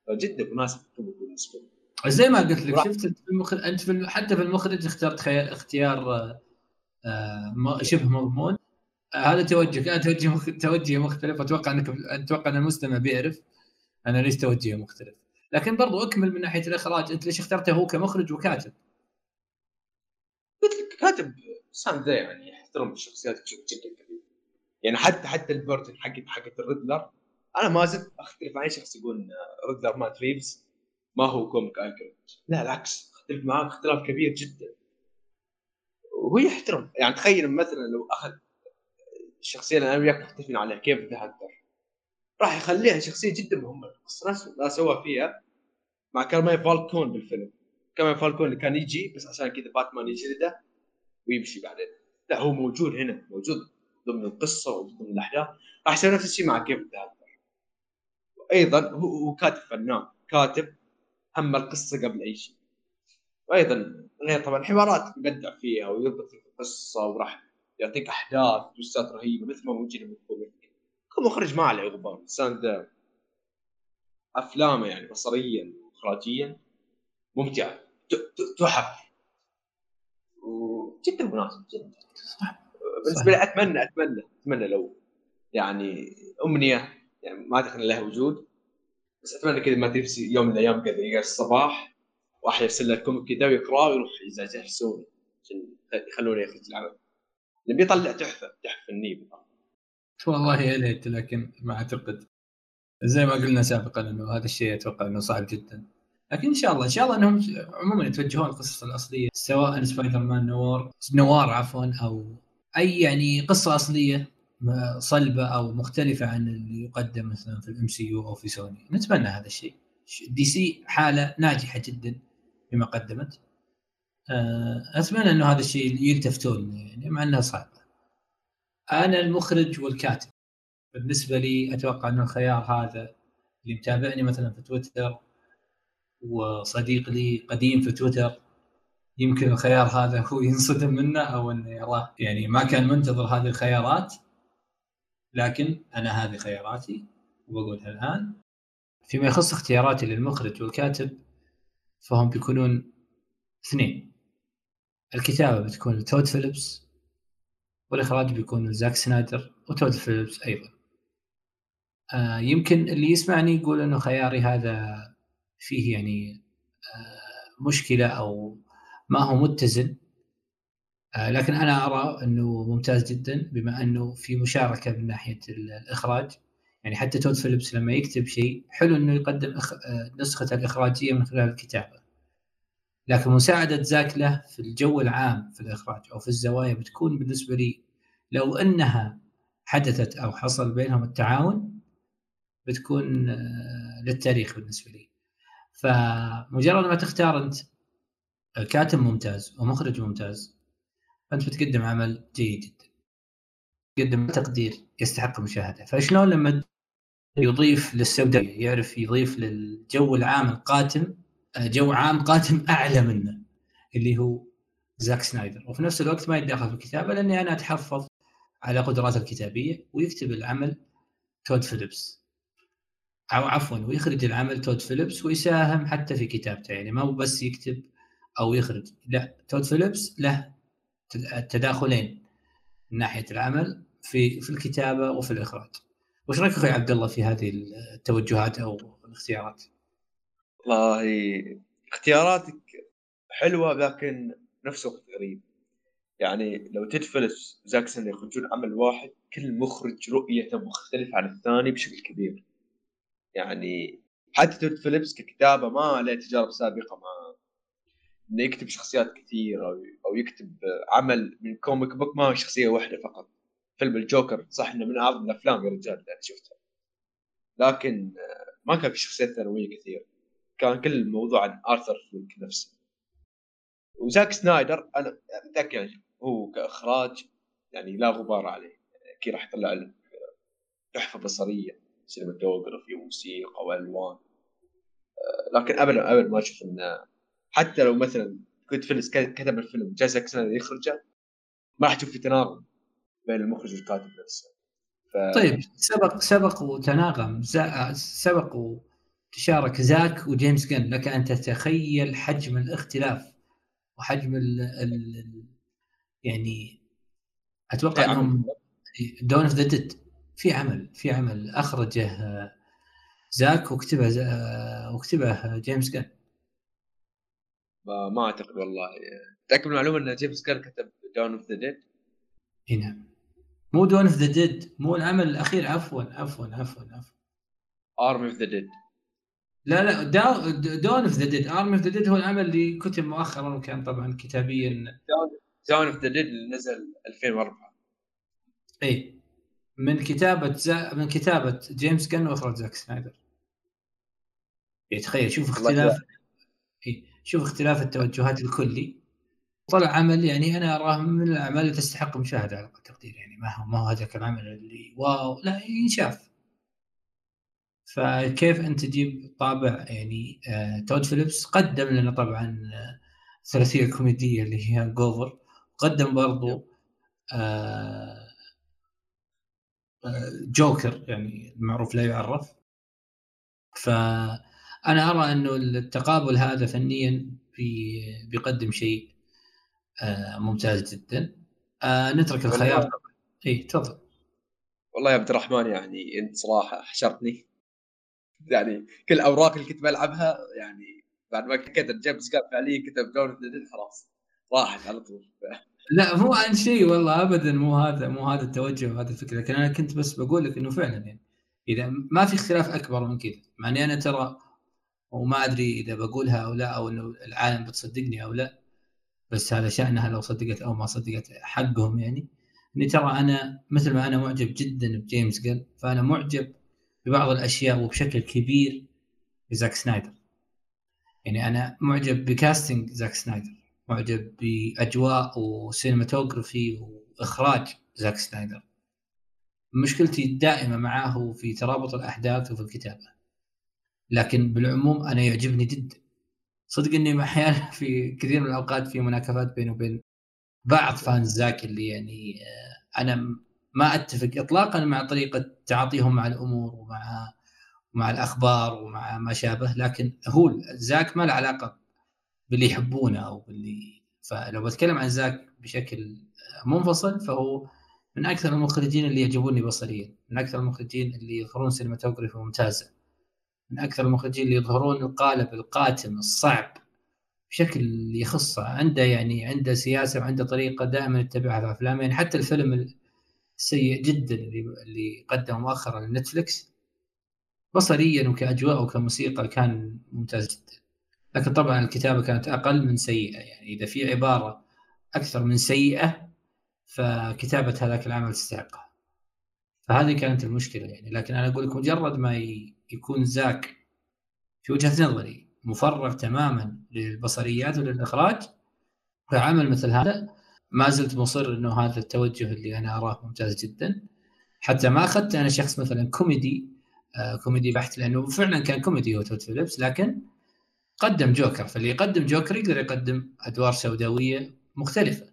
فجدا مناسب بالنسبة لي. زي ما قلت لك شفت في المخرج أنت في الم... حتى في المخرج اخترت خي... اختيار آه، آه، م- شبه مضمون آه، هذا توجهك أنا توجه مخ... توجه مختلف. أتوقع أنك أتوقع أن المستمع بيعرف. أنا ليش توجهي مختلف؟ لكن برضو أكمل من ناحية الإخراج. أنت ليش اخترته هو كمخرج وكاتب؟ قلت لك كاتب إنسان ذا يعني يحترم الشخصيات بشكل جدا كبير. يعني حتى حتى ال version حقت حقت الريدلر. أنا ما زلت أختلف. مع أي شخص يقول ان ريدلر مات ريفز. ما هو comic accurate لا العكس. اختلف معاه اختلاف كبير جدا. وهو يحترم. يعني تخيل مثلا لو أخذ الشخصيه اللي أنا وياك مختلفين عليها كريفن ذا هانتر راح يخليها شخصية جدا مهمة. نفس ما سوى فيها مع كارماين فالكون بالفيلم. كارماين فالكون اللي كان يجي بس عشان كذا باتمان يجلده ويمشي بعدين. لا هو موجود هنا موجود ضمن القصة وضمن الأحداث. راح يسوي نفس الشيء مع كريفن ذا أيضا هو هو كاتب فنان. كاتب همه القصة قبل أي شيء. وأيضا غير طبعا حوارات مبدع فيها ويضبط في القصة وراح يعطيك أحداث twist ات رهيبة مثل ما موجودة بال comic كمخرج ما عليه غبار. الإنسان ده أفلامه يعني بصريا واخراجيا ممتعة. تحف وجدا مناسب جدا. صح. بالنسبة لي اتمنى اتمنى أتمنى لو يعني أمنية يعني ما ادري لها وجود. بس أتمنى كذا ما تنسي يوم من الأيام كذا يقعد الصباح واحد يرسل له ال comic كذا ويقراه ويروح يجهزونه عشان يخلونه يخرج العمل. نبي يطلع تحفة تحفة فنية والله يا ليت لكن ما أعتقد. زي ما قلنا سابقا إنه هذا الشيء أتوقع إنه صعب جدا. لكن إن شاء الله إن شاء الله إنهم عموما يتوجهون القصص الأصلية سواء سبايدر مان نوار نوار عفوا أو أي يعني قصة أصلية صلبة أو مختلفة عن اللي يقدم مثلا في ال MCU أو في سوني. نتمنى هذا الشيء. دي سي حالة ناجحة جدا بما قدمت. آه، أتمنى إنه هذا الشيء يلتفتون يعني مع انه صعب أنا المخرج والكاتب. بالنسبة لي أتوقع انه الخيار هذا اللي متابعني مثلا في تويتر وصديق لي قديم في تويتر يمكن الخيار هذا هو ينصدم منه أو إنه يراه يعني ما كان منتظر هذه الخيارات. لكن أنا هذه خياراتي وبقولها الآن. فيما يخص اختياراتي للمخرج والكاتب فهم بيكونون اثنين. الكتابة بتكون تود فيليبس والإخراج بيكون زاك سنايدر وتود فيليبس أيضا. آه يمكن اللي يسمعني يقول إنه خياري هذا فيه يعني آه مشكلة أو ما هو متزن. لكن أنا أرى إنه ممتاز جدا بما إنه في مشاركة من ناحية الإخراج يعني حتى تود فيليبس لما يكتب شيء حلو إنه يقدم. آه، نسخته الإخراجية من خلال الكتابة لكن مساعدة زاك له في الجو العام في الإخراج أو في الزوايا بتكون بالنسبة لي لو إنها حدثت أو حصل بينهم التعاون بتكون آه، للتاريخ بالنسبة لي فمجرد ما تختار أنت كاتب ممتاز ومخرج ممتاز فأنت بتقدم عمل جيد جدا. تقدم تقدير يستحق المشاهده فشلون لما يضيف للسوداويه يعرف يضيف للجو العام القاتم جو عام قاتم أعلى منه اللي هو زاك سنايدر. وفي نفس الوقت ما يتدخل في الكتابة لأني أنا أتحفظ على قدراته الكتابية ويكتب العمل تود فيليبس. أو عفوا ويخرج العمل تود فيليبس ويساهم حتى في كتابته. يعني ما هو بس يكتب أو يخرج. لا تود فيليبس له تداخلين من ناحية العمل في في الكتابة وفي الإخراج. وش رأيك أخوي عبد الله في هذه التوجهات أو الاختيارات؟ والله اختياراتك حلوة لكن نفس الوقت غريب. يعني لو تدفلس زاكسون يخرجون عمل واحد كل مخرج رؤيته مختلفة عن الثاني بشكل كبير. يعني حتى تود فيليبس ككتابة ما له تجارب سابقة مع إنه يكتب شخصيات كثير أو يكتب عمل من comic book ما هو شخصية واحدة فقط. فيلم الجوكر صح إنه من أعظم الأفلام يا رجال اللي أنا شفتها. لكن ما كان في شخصيات ثانوية كثير كان كل الموضوع عن آرثر فليك نفسه. وزاك سنايدر أنا متاكد يعني هو كإخراج يعني لا غبار عليه. أكيد راح يطلع لك تحفة بصرية cinematography وموسيقى وألوان. آه، لكن ابدا ابدا ما أشوف إنه حتى لو مثلا تود فيليبس كتب الفيلم جاي زاك يخرجه ما راح تشوف في تناغم بين المخرج والكاتب نفسه. ف... طيب سبق سبق وتناغم سبق وتشارك زاك وجيمس جن لك أن تتخيل حجم الاختلاف وحجم ال ال يعني أتوقع إنهم Dawn of the Dead في عمل في عمل أخرجه زاك وكتبه وكتبه جيمس جن. ما أعتقد والله. تأكد من المعلومة إن جيمس جن كتب Dawn of the Dead إي نعم. مو Dawn of the Dead مو العمل الأخير عفوا عفوا عفوا عفوا. Army of the Dead لا لا Dawn of the Dead Army of the Dead هو العمل اللي كتب مؤخرا وكان طبعا كتابيا. Dawn of the Dead اللي نزل 2004 إي. من كتابة زا... من كتابة جيمس جن وأخراج زاك سنايدر. يعني تخيل شوف اختلاف. شوف اختلاف التوجهات الكلي. طلع عمل يعني أنا أراه من الأعمال اللي تستحق مشاهدة على التقدير يعني ما هو ما هو هذاك العمل اللي wow لا ينشاف. فكيف انت تجيب طابع يعني آه تود فيليبس قدم لنا طبعا آه ثلاثية كوميدية اللي هي جوفر قدم برضو آه آه جوكر يعني المعروف لا يعرف. فانا أرى انه التقابل هذا فنيا بيقدم شيء آه، ممتاز جدا. آه نترك الخيار. اي تفضل. والله يا عبد الرحمن يعني أنت صراحة حشرتني يعني كل الاوراق اللي كنت بلعبها يعني بعد ما كتب جيمس قال فعليا كتب دون خلاص راحت على طول. لا مو عن شيء والله ابدا. مو هذا مو هذا التوجه وهذا الفكرة. لكن أنا كنت بس بقول لك إنه فعلا يعني إذا ما في اختلاف أكبر من كذا. مع اني أنا ترى وما أدري إذا بقولها أو لا أو إنه العالم بتصدقني أو لا. بس هذا شأنها لو صدقت أو ما صدقت حقهم يعني. إني ترى أنا مثل ما أنا معجب جدا بجيمس جل فأنا معجب ببعض الأشياء وبشكل كبير بزاك سنايدر. يعني أنا معجب ب casting زاك سنايدر معجب بأجواء و cinematography وإخراج زاك سنايدر. مشكلتي الدائمه معاه في ترابط الأحداث وفي الكتابة. لكن بالعموم أنا يعجبني جدا. صدق إني أحيانا في كثير من الأوقات في مناكفات بيني وبين بعض fans زاك اللي يعني آه، أنا ما أتفق اطلاقا مع طريقة تعاطيهم مع الأمور ومع مع الأخبار ومع ما شابه لكن هو زاك ما له علاقة باللي يحبونه أو باللي فلو بتكلم عن زاك بشكل منفصل فهو من أكثر المخرجين اللي يعجبوني بصريا من أكثر المخرجين اللي يظهرون سينماتوجرافي ممتازة. من أكثر المخرجين اللي يظهرون القالب القاتم الصعب بشكل يخصه عنده يعني عنده سياسة وعنده طريقة دائما يتبعها في افلامه يعني حتى الفيلم السيء جدا اللي قدمه مؤخرا لنتفلكس بصريا وكاجواء وكموسيقى كان ممتاز جدا. لكن طبعا الكتابة كانت أقل من سيئة. يعني إذا في عبارة أكثر من سيئة فكتابة هذاك العمل تستحقها. فهذه كانت المشكلة يعني. لكن أنا أقول لك مجرد ما يكون زاك في وجهة نظري مفرغ تماما للبصريات وللإخراج فعمل مثل هذا ما زلت مصر إنه هذا التوجه اللي أنا أراه ممتاز جدا. حتى ما أخذت أنا شخص مثلا كوميدي آه كوميدي بحت لأنه فعلا كان كوميدي هو تود فيليبس لكن قدم جوكر. فاللي يقدم جوكر يقدر يقدم أدوار سوداوية مختلفة.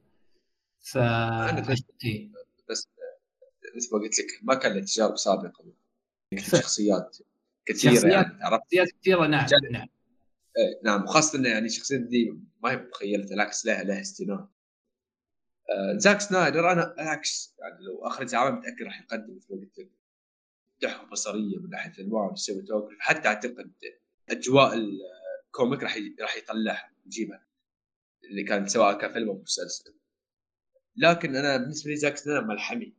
ف بس مثل ما قلت لك ما كان له تجارب سابقة. شخصيات كثيرة شخصيات يعني عرفت؟ شخصيات كثيرة نعم نعم. إيه نعم وخاصة انه يعني الشخصيه دي ما هي مخيلته بالعكس لها لها استناد. آه زاك سنايدر أنا بالعكس يعني لو اخرج عمل متأكد راح يقدم مثل ما قلت لك تحفة بصرية من ناحية الألوان وال cinematography حتى أعتقد أجواء ال comic راح راح يطلعها يجيبها اللي كان سواء كان فيلم أو مسلسل. لكن أنا بالنسبة لي زاك سنايدر ملحمي.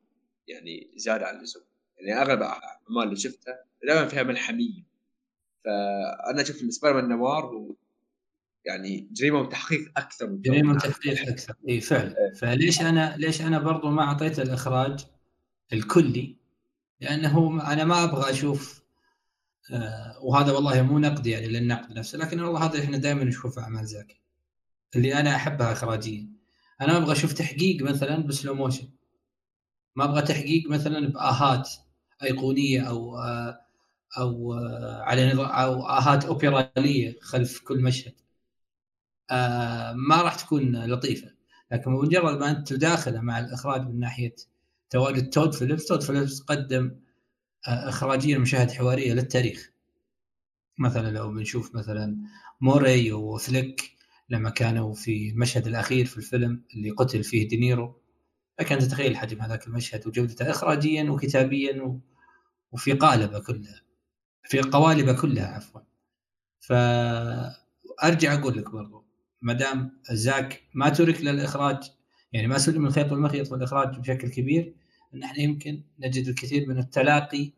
يعني زيادة عن اللزوم. يعني أغلب الاعمال اللي شفتها دائما فيها ملحمية. فأنا أشوف ان سبايدر مان نوار هو يعني جريمة وتحقيق أكثر من جريمة وتحقيق أكثر. إي فعلا. إيه. فليش أنا ليش أنا برضو ما اعطيته الإخراج الكلي؟ لأنه أنا ما أبغى أشوف آه وهذا والله مو نقد يعني للنقد نفسه لكن والله هذا إحنا دائما نشوفه أعمال زاك اللي أنا أحبها اخراجيا. أنا أبغى أشوف تحقيق مثلا ب slow motion. ما أبغى تحقيق مثلا بآهات أيقونية أو أو على أو آهات أوبرالية خلف كل مشهد. ما راح تكون لطيفة. لكن مجرد ما أنت تداخله مع الإخراج من ناحية تواجد تود فيليبس تود فيليبس قدم آه اخراجيا مشاهد حوارية للتاريخ. مثلا لو بنشوف مثلا موري وفليك لما كانوا في المشهد الأخير في الفيلم اللي قتل فيه دينيرو. لك ان تتخيل حجم هذاك المشهد وجودته اخراجيا وكتابيا وفي قالبه كلها في القوالب كلها عفوا. فارجع أقول لك برضو ما دام زاك ما ترك للإخراج يعني ما سلم الخيط والمخيط والإخراج بشكل كبير إن إحنا يمكن نجد الكثير من التلاقي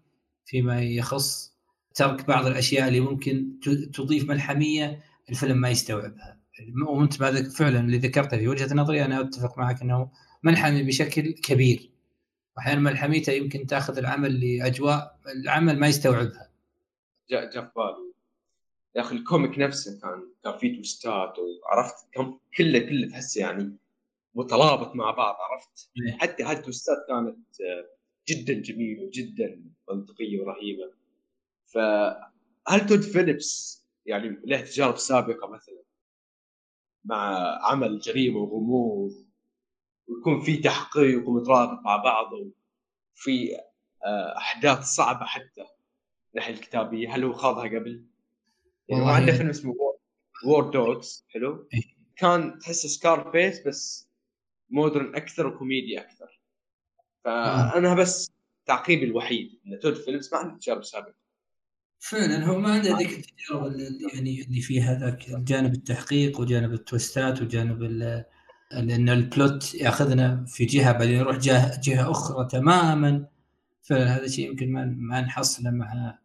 فيما يخص ترك بعض الأشياء اللي ممكن تضيف ملحمية الفيلم ما يستوعبها. وأنت فعلا اللي ذكرته في وجهة نظري أنا أتفق معك إنه ملحمي بشكل كبير. واحيانا ملحميته يمكن تأخذ العمل لأجواء العمل ما يستوعبها. جاء جاء في بالي. يا أخي ال comic نفسه كان كان فيه twist ات وعرفت كم كله كله تحسه يعني مترابط مع بعض عرفت؟ إيه. حتى هذه ال twist ات كانت جدا جميلة وجدا منطقية ورهيبة. فهل تود فيليبس يعني له تجارب سابقة مثلا مع عمل جريمة وغموض ويكون في تحقيق ومترابط مع بعض وفي آه، أحداث صعبة حتى الناحيه الكتابية هل هو خاضها قبل؟ يعني عنده فيلم اسمه War Dogs حلو؟ إيه. كان تحسه Scarface بس modern أكثر وكوميدي أكثر فأنا بس تعقيبي الوحيد ان Todd Phillips ما عنده تجارب سابقه فعلا هو ما عنده ذيك التجارب اللي يعني اللي فيها ذاك الجانب التحقيق وجانب ال twist ات وجانب لأن البلوت يأخذنا في جهة بعدين يروح جهه جهة أخرى تماما. فهذا شيء يمكن ما ما نحصله مع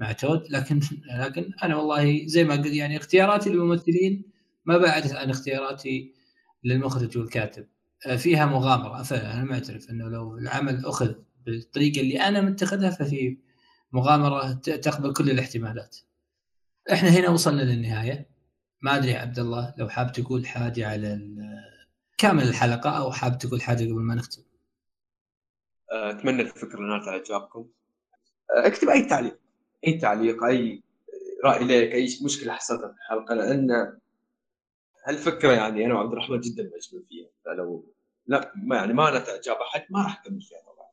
مع تود. لكن لكن أنا والله زي ما قلت يعني اختياراتي للممثلين ما بعدت عن اختياراتي للمخرج والكاتب. آه، فيها مغامرة. فعلا أنا معترف إنه لو العمل أخذ بالطريقة اللي أنا متخذها ففي مغامرة تقبل كل الاحتمالات. إحنا هنا وصلنا للنهاية. ما أدري عبد الله لو حاب تقول حاجة على كامل الحلقة أو حاب تقول حاجة قبل ما نختم. أتمنى الفكرة نالت اعجابكم اكتب أي تعليق أي تعليق أي رأي لك أي مشكلة حصلت في الحلقة لأن هالفكرة يعني أنا وعبد الرحمن جدا معجبين فيها. فلو لا ما يعني ما نالت اعجاب أحد ما راح أكمل فيها طبعا.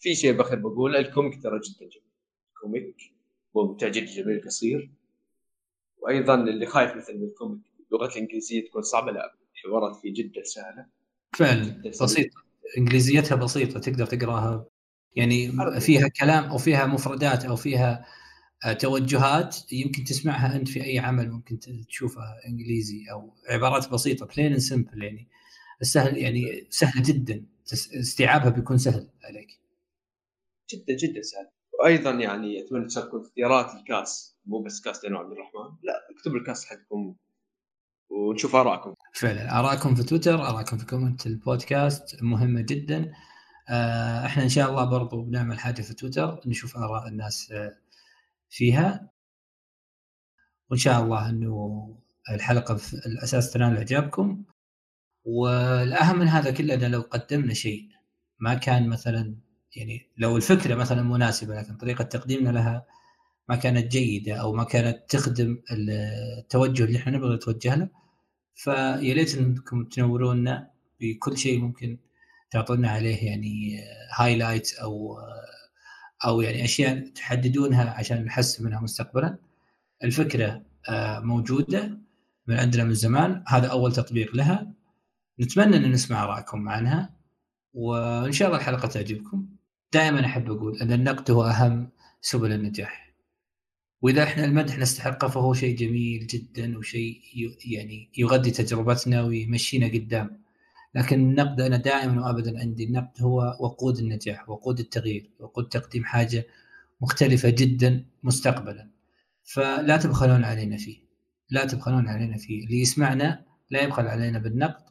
في شيء بخير بقوله الكوميك ترى جدا جميل. ال comic ممتع جدا جميل قصير. وأيضا اللي خايف مثلا من ال comic اللغة الإنجليزية تكون صعبة لا. الحوارات فيه جدا سهلة. فعلا. بسيطة. إنجليزيتها بسيطة تقدر تقراها. يعني فيها كلام أو فيها مفردات أو فيها آه، توجهات يمكن تسمعها أنت في أي عمل ممكن تشوفها إنجليزي أو عبارات بسيطة plain and simple يعني. السهل يعني سهله جدا. استيعابها بيكون سهل عليك. جدا جدا سهل. وأيضا يعني أتمنى تشاركون اختيارات ال cast. مو بس cast أنا عبد الرحمن. لا اكتبوا ال cast حقكم. ونشوف آرائكم. فعلا. آرائكم في تويتر آرائكم في comment البودكاست مهمة جدا. آه، إحنا إن شاء الله برضو بنعمل حاجة في تويتر نشوف آراء الناس آه، فيها. وإن شاء الله إنه الحلقة في الأساس تنال إعجابكم. والأهم من هذا كله لو قدمنا شيء ما كان مثلا يعني لو الفكرة مثلا مناسبة لكن طريقة تقديمنا لها ما كانت جيدة أو ما كانت تخدم التوجه اللي إحنا نبغى نتوجه له فيا ليت انكم تنورونا بكل شيء ممكن تعطونا عليه يعني هايلايت أو أو يعني أشياء تحددونها عشان نحسن منها مستقبلا. الفكرة آه، موجودة من عندنا من زمان. هذا أول تطبيق لها. نتمنى أن نسمع ارائكم عنها وإن شاء الله الحلقة تعجبكم. دائما أحب أقول أن النقد هو أهم سبل النجاح. وإذا إحنا المدح نستحقه فهو شيء جميل جدا وشيء يعني يغذي تجربتنا ويمشينا قدام. لكن النقد أنا دائما وابدا عندي النقد هو وقود النجاح وقود التغيير وقود تقديم حاجة مختلفة جدا مستقبلا. فلا تبخلون علينا فيه لا تبخلون علينا فيه. اللي يسمعنا لا يبخل علينا بالنقد.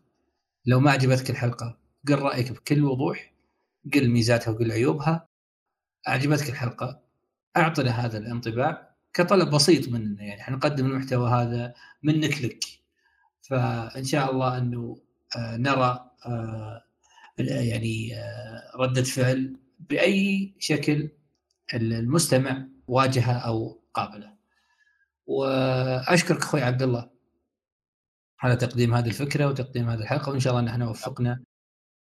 لو ما عجبتك الحلقة قل رأيك بكل وضوح قل ميزاتها وقل عيوبها. أعجبتك الحلقة أعطنا هذا الانطباع. كطلب بسيط مننا يعني إحنا نقدم المحتوى هذا منك لك. فإن شاء الله إنه آه، نرى آه، يعني آه، ردة فعل بأي شكل المستمع واجهه أو قابله. وأشكرك أخوي عبد الله على تقديم هذه الفكرة وتقديم هذه الحلقة وإن شاء الله نحن وفقنا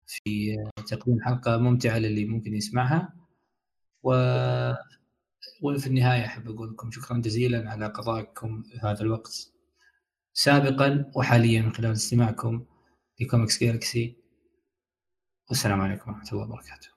في تقديم حلقة ممتعة للي ممكن يسمعها. و وفي النهاية أحب أقول لكم شكرا جزيلا على قضائكم هذا الوقت. سابقا وحاليا من خلال استماعكم في كوميكس جالكسي. والسلام عليكم ورحمة الله وبركاته.